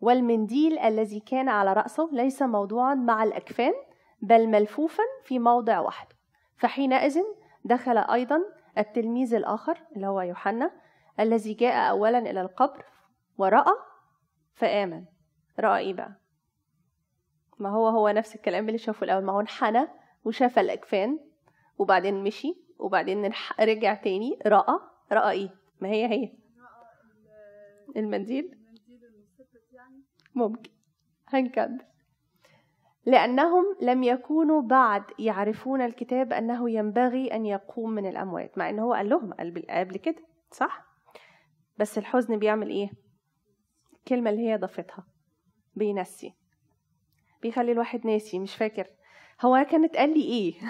والمنديل الذي كان على رأسه ليس موضوعا مع الأكفان بل ملفوفا في موضع واحد. فحينئذ دخل أيضا التلميذ الآخر اللي هو يوحنا الذي جاء أولا إلى القبر ورأى فآمن. رأى إيه بقى؟ ما هو هو نفس الكلام اللي شافه الأول. ما هو انحنى وشاف الأكفان وبعدين مشي. وبعدين رجع تاني. رأى رأى إيه؟ ما هي هي. المنديل. يعني. ممكن. هنكمل. لأنهم لم يكونوا بعد يعرفون الكتاب أنه ينبغي أن يقوم من الأموات مع أنه هو قال لهم قبل قبل كده صح؟ بس الحزن بيعمل إيه؟ الكلمة اللي هي ضافتها. بينسي. بيخلي الواحد ناسي مش فاكر. هو كانت قال لي إيه؟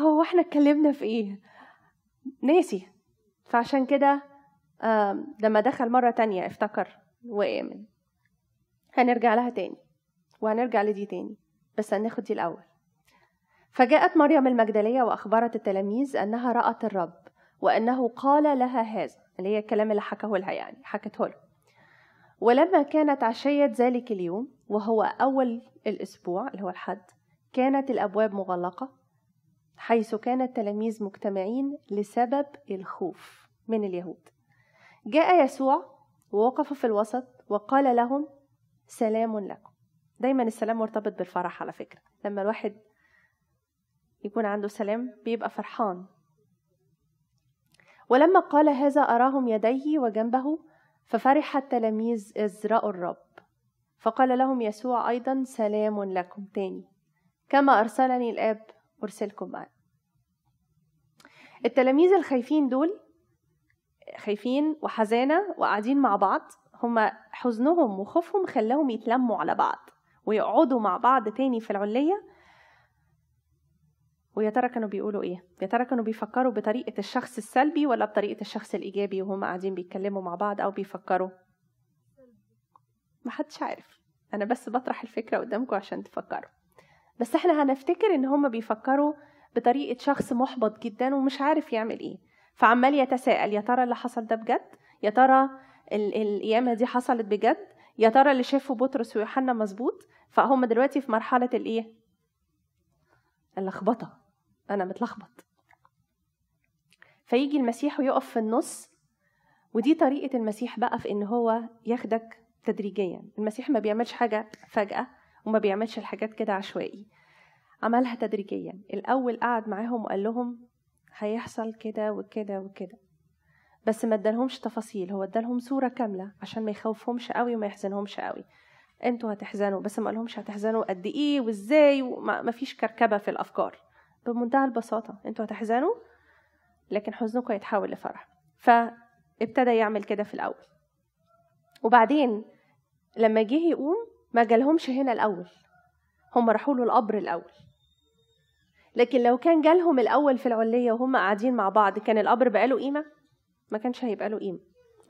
هو إحنا اتكلمنا في إيه؟ ناسي. فعشان كده لما دخل مرة تانية افتكر وآمن. هنرجع لها تاني وهنرجع لدي تاني بس هناخد دي الأول. فجاءت مريم المجدلية وأخبرت التلاميذ أنها رأت الرب وأنه قال لها هذا اللي هي الكلام اللي حكاه لها يعني حكته له. ولما كانت عشية ذلك اليوم وهو أول الأسبوع اللي هو الحد كانت الأبواب مغلقة حيث كان التلاميذ مجتمعين لسبب الخوف من اليهود. جاء يسوع ووقف في الوسط وقال لهم سلام لكم. دايما السلام مرتبط بالفرح على فكرة. لما الواحد يكون عنده سلام بيبقى فرحان. ولما قال هذا أراهم يديه وجنبه ففرح التلاميذ إذ رأوا الرب. فقال لهم يسوع أيضا سلام لكم تاني. كما أرسلني الآب أرسلكم معا التلاميذ الخايفين دول خايفين وحزانة وقاعدين مع بعض هما حزنهم وخوفهم خلاهم يتلموا على بعض ويقعدوا مع بعض تاني في العلية ويا ترى كانوا بيقولوا إيه؟ يا ترى كانوا بيفكروا بطريقة الشخص السلبي ولا بطريقة الشخص الإيجابي وهم قاعدين بيتكلموا مع بعض أو بيفكروا؟ محدش عارف أنا بس بطرح الفكرة قدامكم عشان تفكروا بس إحنا هنفتكر ان هم بيفكروا بطريقة شخص محبط جدا ومش عارف يعمل إيه. فعمال يتساءل يا ترى اللي حصل ده بجد؟ يا ترى ال- القيامة دي حصلت بجد؟ يا ترى اللي شافه بطرس ويوحنا مظبوط؟ فهم دلوقتي في مرحلة الايه؟ اللخبطة. أنا متلخبط. فيجي المسيح ويقف في النص ودي طريقة المسيح بقى في إن هو ياخدك تدريجيا. المسيح ما بيعملش حاجة فجأة. وما بيعملش الحاجات كده عشوائي. عملها تدريجيا. الأول قعد معاهم وقال لهم هيحصل كده وكده وكده. بس ما ادالهمش تفاصيل. هو ادالهم صورة كاملة عشان ما يخوفهمش قوي وما يحزنهمش قوي. أنتوا هتحزنوا. بس ما قالهمش هتحزنوا قد إيه وإزاي وما فيش كركبة في الأفكار. بمنتهى البساطة. أنتوا هتحزنوا؟ لكن حزنكم هيتحول لفرح. فابتدى يعمل كده في الأول. وبعدين لما جه يقوم ما جالهمش هنا الأول. هم راحوا له القبر الأول. لكن لو كان جالهم الأول في العلية وهم قاعدين مع بعض كان القبر بقى له قيمة؟ ما كانش هيبقى له قيمة.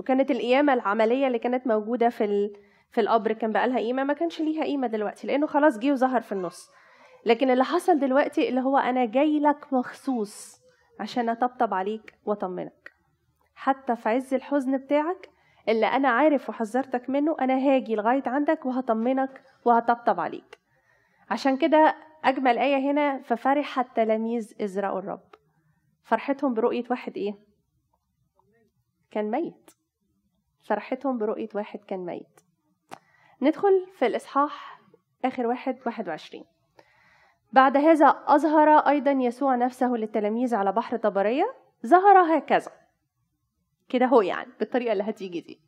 وكانت القيامة العملية اللي كانت موجودة في ال... في القبر كان بقى لها قيمة؟ ما كانش ليها قيمة دلوقتي لأنه خلاص جه وظهر في النص. لكن اللي حصل دلوقتي اللي هو أنا جاي لك مخصوص عشان أطبطب عليك وأطمنك. حتى في عز الحزن بتاعك اللي أنا عارف وحذرتك منه أنا هاجي لغاية عندك وهطمنك وهطبطب عليك. عشان كده أجمل آية هنا ففرح التلاميذ اذ راوا الرب. فرحتهم برؤية واحد إيه؟ كان ميت. فرحتهم برؤية واحد كان ميت. ندخل في الإصحاح آخر واحد واحد وعشرين. بعد هذا أظهر أيضا يسوع نفسه للتلاميذ على بحر طبرية. ظهر هكذا. كده هو يعني بالطريقة اللي هتيجي دي.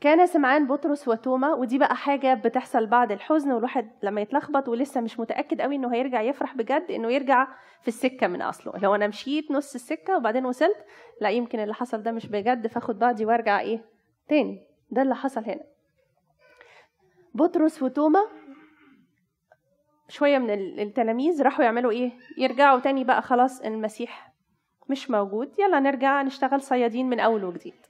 كان سمعان بطرس وتوما ودي بقى حاجة بتحصل بعد الحزن والواحد لما يتلخبط ولسه مش متأكد قوي إنه هيرجع يفرح بجد إنه يرجع في السكة من أصله. لو أنا مشيت نص السكة وبعدين وصلت لا يمكن اللي حصل ده مش بجد فأخد بعضي وأرجع إيه تاني. ده اللي حصل هنا. بطرس وتوما شوية من التلاميذ راحوا يعملوا إيه؟ يرجعوا تاني بقى خلاص المسيح مش موجود. يلا نرجع نشتغل صيادين من أول وجديد.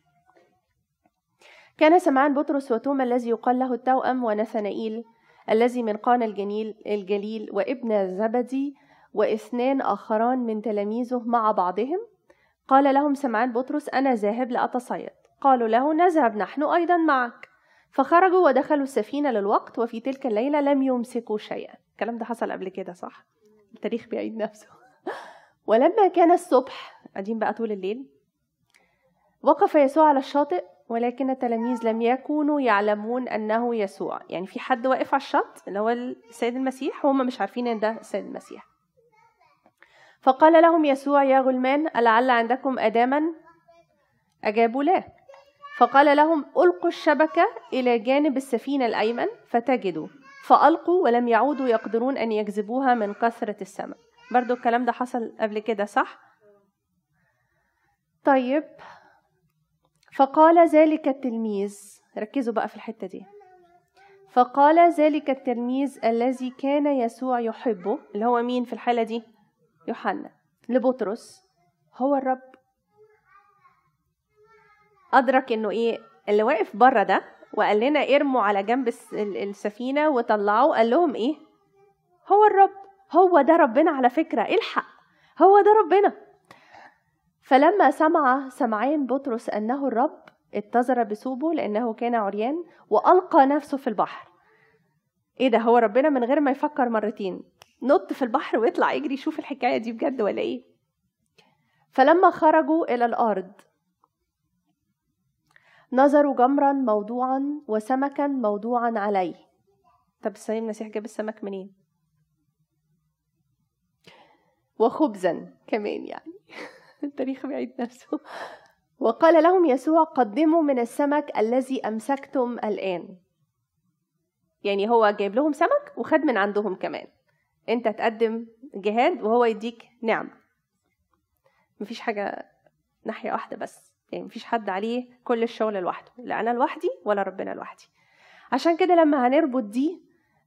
كان سمعان بطرس وتوما الذي يقال له التوأم ونثنائيل الذي من قانا الجليل الجليل وابن زبدي واثنان آخران من تلاميذه مع بعضهم. قال لهم سمعان بطرس أنا ذاهب لأتصيد. قالوا له نذهب نحن أيضا معك. فخرجوا ودخلوا السفينة للوقت وفي تلك الليلة لم يمسكوا شيئا. الكلام ده حصل قبل كده صح؟ التاريخ بيعيد نفسه. ولما كان الصبح قاعدين بقى طول الليل وقف يسوع على الشاطئ ولكن التلاميذ لم يكونوا يعلمون أنه يسوع. يعني في حد واقف على الشط اللي هو السيد المسيح وهم مش عارفين إن ده السيد المسيح. فقال لهم يسوع يا غلمان ألعل عندكم أداما؟ أجابوا لا. فقال لهم ألقوا الشبكة إلى جانب السفينة الأيمن فتجدوا. فألقوا ولم يعودوا يقدرون أن يجذبوها من كثرة السمك برضو الكلام ده حصل قبل كده صح؟ طيب. فقال ذلك التلميذ ركزوا بقى في الحتة دي. فقال ذلك التلميذ الذي كان يسوع يحبه اللي هو مين في الحالة دي؟ يوحنا لبطرس. هو الرب. أدرك إنه إيه؟ اللي واقف بره ده وقال لنا ارموا على جنب السفينة وطلعوا قال لهم إيه؟ هو الرب. هو ده ربنا على فكرة الحق هو ده ربنا. فلما سمع سمعان بطرس أنه الرب اتزر بثوبه لأنه كان عريان وألقى نفسه في البحر. إيه ده هو ربنا من غير ما يفكر مرتين نط في البحر ويطلع يجري يشوف الحكاية دي بجد ولا إيه؟ فلما خرجوا إلى الأرض نظروا جمرا موضوعا وسمكا موضوعا عليه. طب السيد المسيح جاب السمك منين؟ وخبزا كمان يعني. التاريخ بيعيد نفسه. وقال لهم يسوع قدموا من السمك الذي أمسكتم الآن. يعني هو جايب لهم سمك وخد من عندهم كمان. أنت تقدم جهاد وهو يديك نعمة. مفيش حاجة ناحية واحدة بس. يعني مفيش حد عليه كل الشغل لوحده. لا أنا لوحدي ولا ربنا لوحدي. عشان كده لما هنربط دي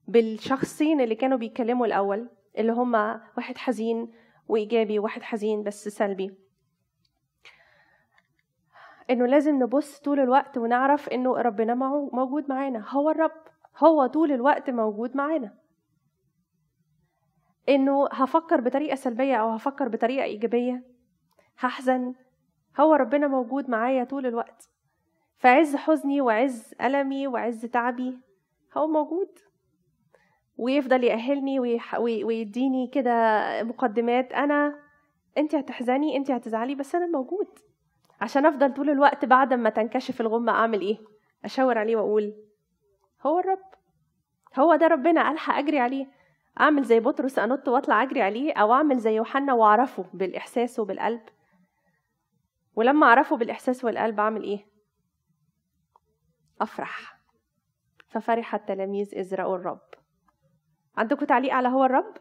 بالشخصين اللي كانوا بيتكلموا الأول اللي هما واحد حزين وإيجابي وواحد حزين بس سلبي. إنه لازم نبص طول الوقت ونعرف إنه ربنا موجود معانا. هو الرب. هو طول الوقت موجود معانا. إنه هفكر بطريقة سلبية أو هفكر بطريقة إيجابية. هحزن. هو ربنا موجود معايا طول الوقت. في عز حزني وعز ألمي وعز تعبي هو موجود. ويفضل يأهلني ويديني كده مقدمات. أنا أنت هتحزني أنت هتزعلي بس أنا موجود عشان أفضل طول الوقت بعد ما تنكشف الغمة أعمل إيه؟ أشاور عليه وأقول هو الرب. هو ده ربنا ألحق أجري عليه. أعمل زي بطرس أنط وأطلع أجري عليه أو أعمل زي يوحنا وأعرفه بالإحساس وبالقلب. ولما أعرفه بالإحساس والقلب أعمل إيه؟ أفرح. ففرح التلاميذ إذ رأوا الرب. عندكم تعليق على هو الرب؟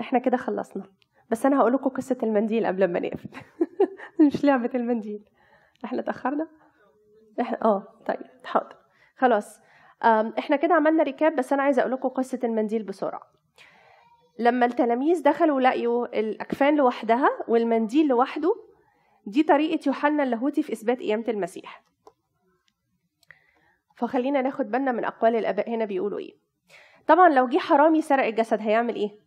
إحنا كده خلصنا. بس أنا هقول لكم قصة المنديل قبل ما نقفل. مش لعبة المنديل. إحنا اتأخرنا؟ إحنا آه طيب حاضر. خلاص. إحنا كده عملنا ريكاب بس أنا عايزة أقول لكم قصة المنديل بسرعة. لما التلاميذ دخلوا لقيوا الأكفان لوحدها والمنديل لوحده دي طريقة يوحنا اللاهوتي في إثبات قيامة المسيح. فخلينا ناخد بالنا من أقوال الآباء. هنا بيقولوا إيه؟ طبعا لو جه حرامي سرق الجسد هيعمل إيه؟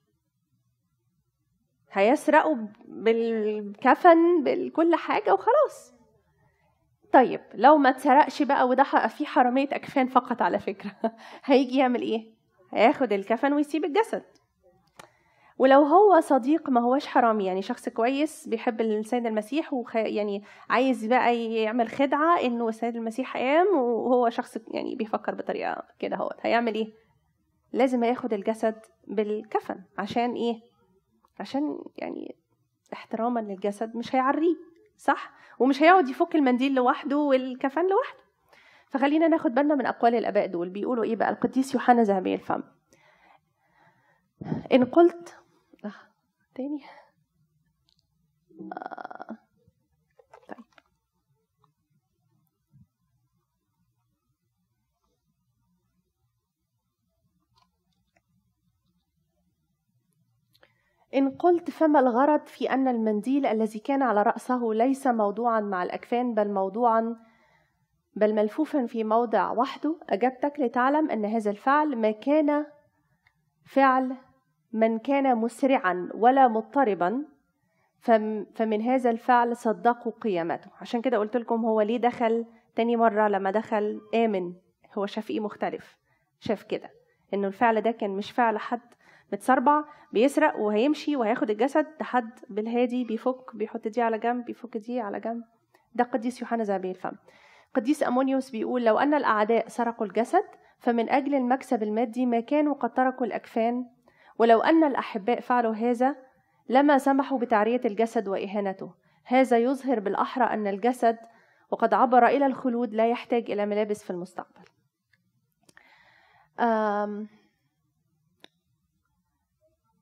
هيسرقه بالكفن بكل حاجة وخلاص. طيب لو ما اتسرقش بقى وده في حرامية اكفان فقط على فكرة هيجي يعمل إيه؟ هياخد الكفن ويسيب الجسد. ولو هو صديق ما هوش حرامي يعني شخص كويس بيحب السيد المسيح وخ... يعني عايز بقى يعمل خدعة إنه السيد المسيح قام وهو شخص يعني بيفكر بطريقة كده هو هيعمل إيه؟ لازم هياخد الجسد بالكفن عشان إيه؟ عشان يعني احتراما للجسد مش هيعريه صح؟ ومش هيقعد يفك المنديل لوحده والكفن لوحده. فخلينا ناخد بالنا من أقوال الآباء دول. بيقولوا إيه بقى؟ القديس يوحنا ذهبي الفم. إن قلت آه، تاني. آه، إن قلت فما الغرض في أن المنديل الذي كان على رأسه ليس موضوعا مع الأكفان بل موضوعا بل ملفوفا في موضع وحده؟ أجبتك لتعلم أن هذا الفعل ما كان فعل من كان مسرعا ولا مضطربا فم- فمن هذا الفعل صدقوا قيامته. عشان كده قلت لكم هو ليه دخل تاني مرة لما دخل آمن هو شاف إيه مختلف شاف كده إنه الفعل ده كان مش فعل حد. متسربع بيسرق وهيمشي وهياخد الجسد ده حد بالهادي بيفك بيحط دي على جنب بيفك دي على جنب. ده قديس يوحنا ذهبي الفم قديس أمونيوس بيقول لو أن الأعداء سرقوا الجسد فمن أجل المكسب المادي ما كانوا قد تركوا الأكفان. ولو أن الأحباء فعلوا هذا لما سمحوا بتعرية الجسد وإهانته. هذا يظهر بالأحرى أن الجسد وقد عبر إلى الخلود لا يحتاج إلى ملابس في المستقبل.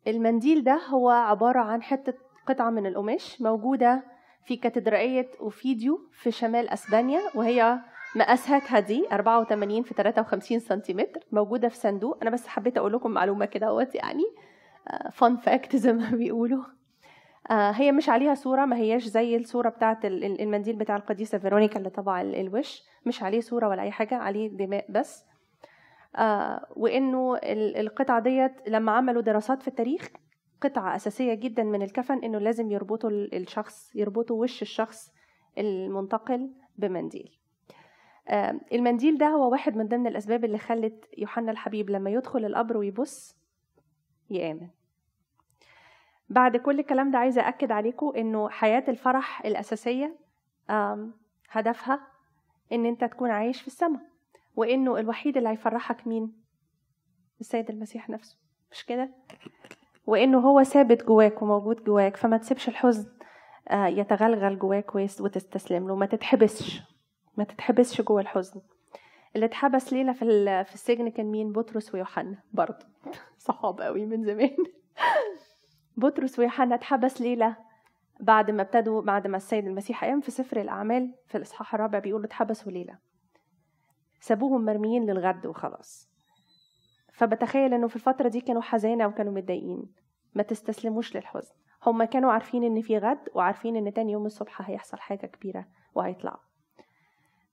المنديل ده هو عبارة عن حتة قطعة من القماش موجودة في كاتدرائية أوفيديو في شمال أسبانيا وهي مقاساتها دي 84 في 53 سنتيمتر موجودة في صندوق. أنا بس حبيت أقول لكم معلومة كده أهوت يعني فان فاكت زي ما بيقولوا. آه، هي مش عليها صورة ما هياش زي الصورة بتاعة ال- ال- المنديل بتاع القديسة فيرونيكا اللي طبع ال- الوش. مش عليه صورة ولا أي حاجة عليه دماء بس. آه، وإنه ال- القطعة ديت لما عملوا دراسات في التاريخ قطعة أساسية جدا من الكفن إنه لازم يربطوا ال- الشخص يربطوا وش الشخص المنتقل بمنديل. آه، المنديل ده هو واحد من ضمن الأسباب اللي خلت يوحنا الحبيب لما يدخل القبر ويبص يآمن. بعد كل الكلام ده عايزة أكد عليكم إنه حياة الفرح الأساسية آم، هدفها إن أنت تكون عايش في السماء. وإنه الوحيد اللي هيفرحك مين؟ السيد المسيح نفسه مش كده؟ وإنه هو ثابت جواك وموجود جواك فما تسيبش الحزن آه، يتغلغل جواك وتستسلم له ما تتحبسش ما تتحبسش جوه الحزن. اللي اتحبس ليلة في في السجن كان مين؟ بطرس ويوحنا برضه. صحاب قوي من زمان. بطرس ويوحنا اتحبس ليلة بعد ما ابتدوا بعد ما السيد المسيح قام في سفر الأعمال في الإصحاح الرابع بيقولوا اتحبسوا ليلة. سابوهم مرميين للغد وخلاص. فبتخيل إنه في الفترة دي كانوا حزانة وكانوا متضايقين. ما تستسلموش للحزن. هم كانوا عارفين إن في غد وعارفين إن تاني يوم الصبح هيحصل حاجة كبيرة وهيطلعوا.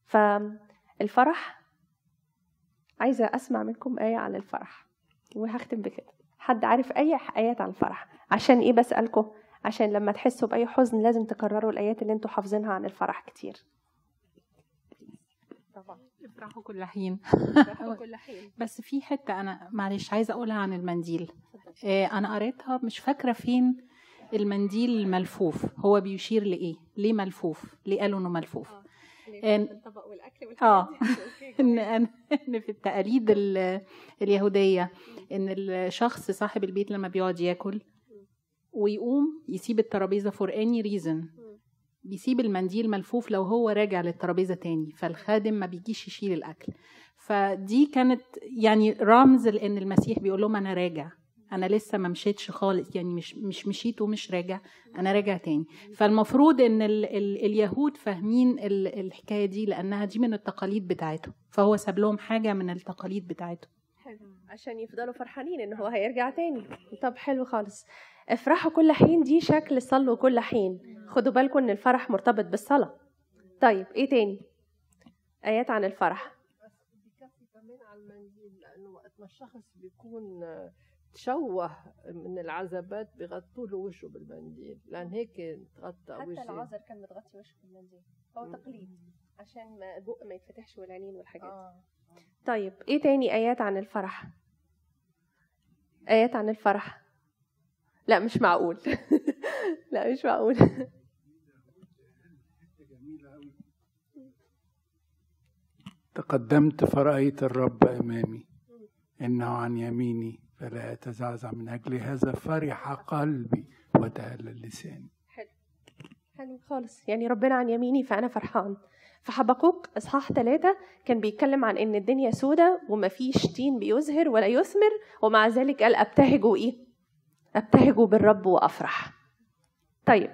فالفرح عايزة أسمع منكم آية عن الفرح. وهختم بكده. حد عارف أي آيات عن الفرح؟ عشان إيه بسألكم؟ عشان لما تحسوا بأي حزن لازم تكرروا الآيات اللي أنتوا حافظينها عن الفرح كتير. طبعا. افرحوا كل حين. افرحوا كل حين. بس في حتة أنا معلش عايزة أقولها عن المنديل. آه، أنا قريتها مش فاكرة فين المنديل الملفوف هو بيشير لإيه؟ ليه ملفوف؟ ليه قالوا إنه ملفوف؟ إن- الطبق والأكل آه. والحاجات ان ان إن في التقاليد ال- اليهودية إن الشخص صاحب البيت لما بيقعد ياكل ويقوم يسيب الترابيزة for any reason بيسيب المنديل ملفوف لو هو راجع للترابيزة تاني فالخادم ما بيجيش يشيل الأكل. فدي كانت يعني رمز لأن المسيح بيقول لهم أنا راجع. أنا لسه ما مشيتش خالص يعني مش مش مشيت ومش راجع أنا راجع تاني. فالمفروض إن ال ال اليهود فاهمين ال الحكاية دي لأنها دي من التقاليد بتاعتهم فهو ساب لهم حاجة من التقاليد بتاعتهم. عشان يفضلوا فرحانين ان هو هيرجع تاني. طب حلو خالص. افرحوا كل حين دي شكل صلوا كل حين. خدوا بالكم إن الفرح مرتبط بالصلاة. طيب إيه تاني؟ آيات عن الفرح. بيكفي كمان على المنديل لأنه وقت ما الشخص بيكون تشوه من العذابات بيغطوا له وشه بالمنديل. لأن هيك تغطى حتى وجهه. العذر كان متغطي وشه بالمنديل. هو تقليد. عشان ما البق ما يتفتحش والعينين والحاجات. آه. طيب إيه تاني آيات عن الفرح؟ آيات عن الفرح. لا مش معقول. لا مش معقول. تقدمت فرأيت الرب أمامي. إنه عن يميني فلا أتزعزع من أجل هذا فرح قلبي وتهلل لساني. حلو. حلو خالص. يعني ربنا عن يميني فأنا فرحان. في حبقوق إصحاح ثلاثة كان بيتكلم عن إن الدنيا سودة ومفيش تين بيزهر ولا يثمر ومع ذلك قال أبتهجوا إيه؟ أبتهجوا بالرب وأفرح. طيب.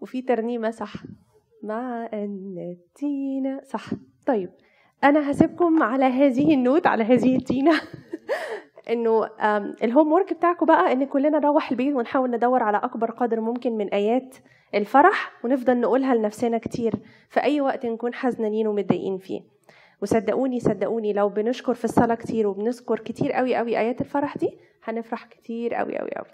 وفي ترنيمة صح. مع أن التينة صح. طيب. أنا هسيبكم على هذه النوت على هذه التينة إنه الهوم ورك بتاعكم بقى إن كلنا نروح البيت ونحاول ندور على أكبر قدر ممكن من آيات الفرح ونفضل نقولها لنفسنا كتير. في أي وقت نكون حزنانين ومتضايقين فيه. وصدقوني صدقوني لو بنشكر في الصلاة كتير وبنذكر كتير قوي قوي آيات الفرح دي هنفرح كتير قوي قوي قوي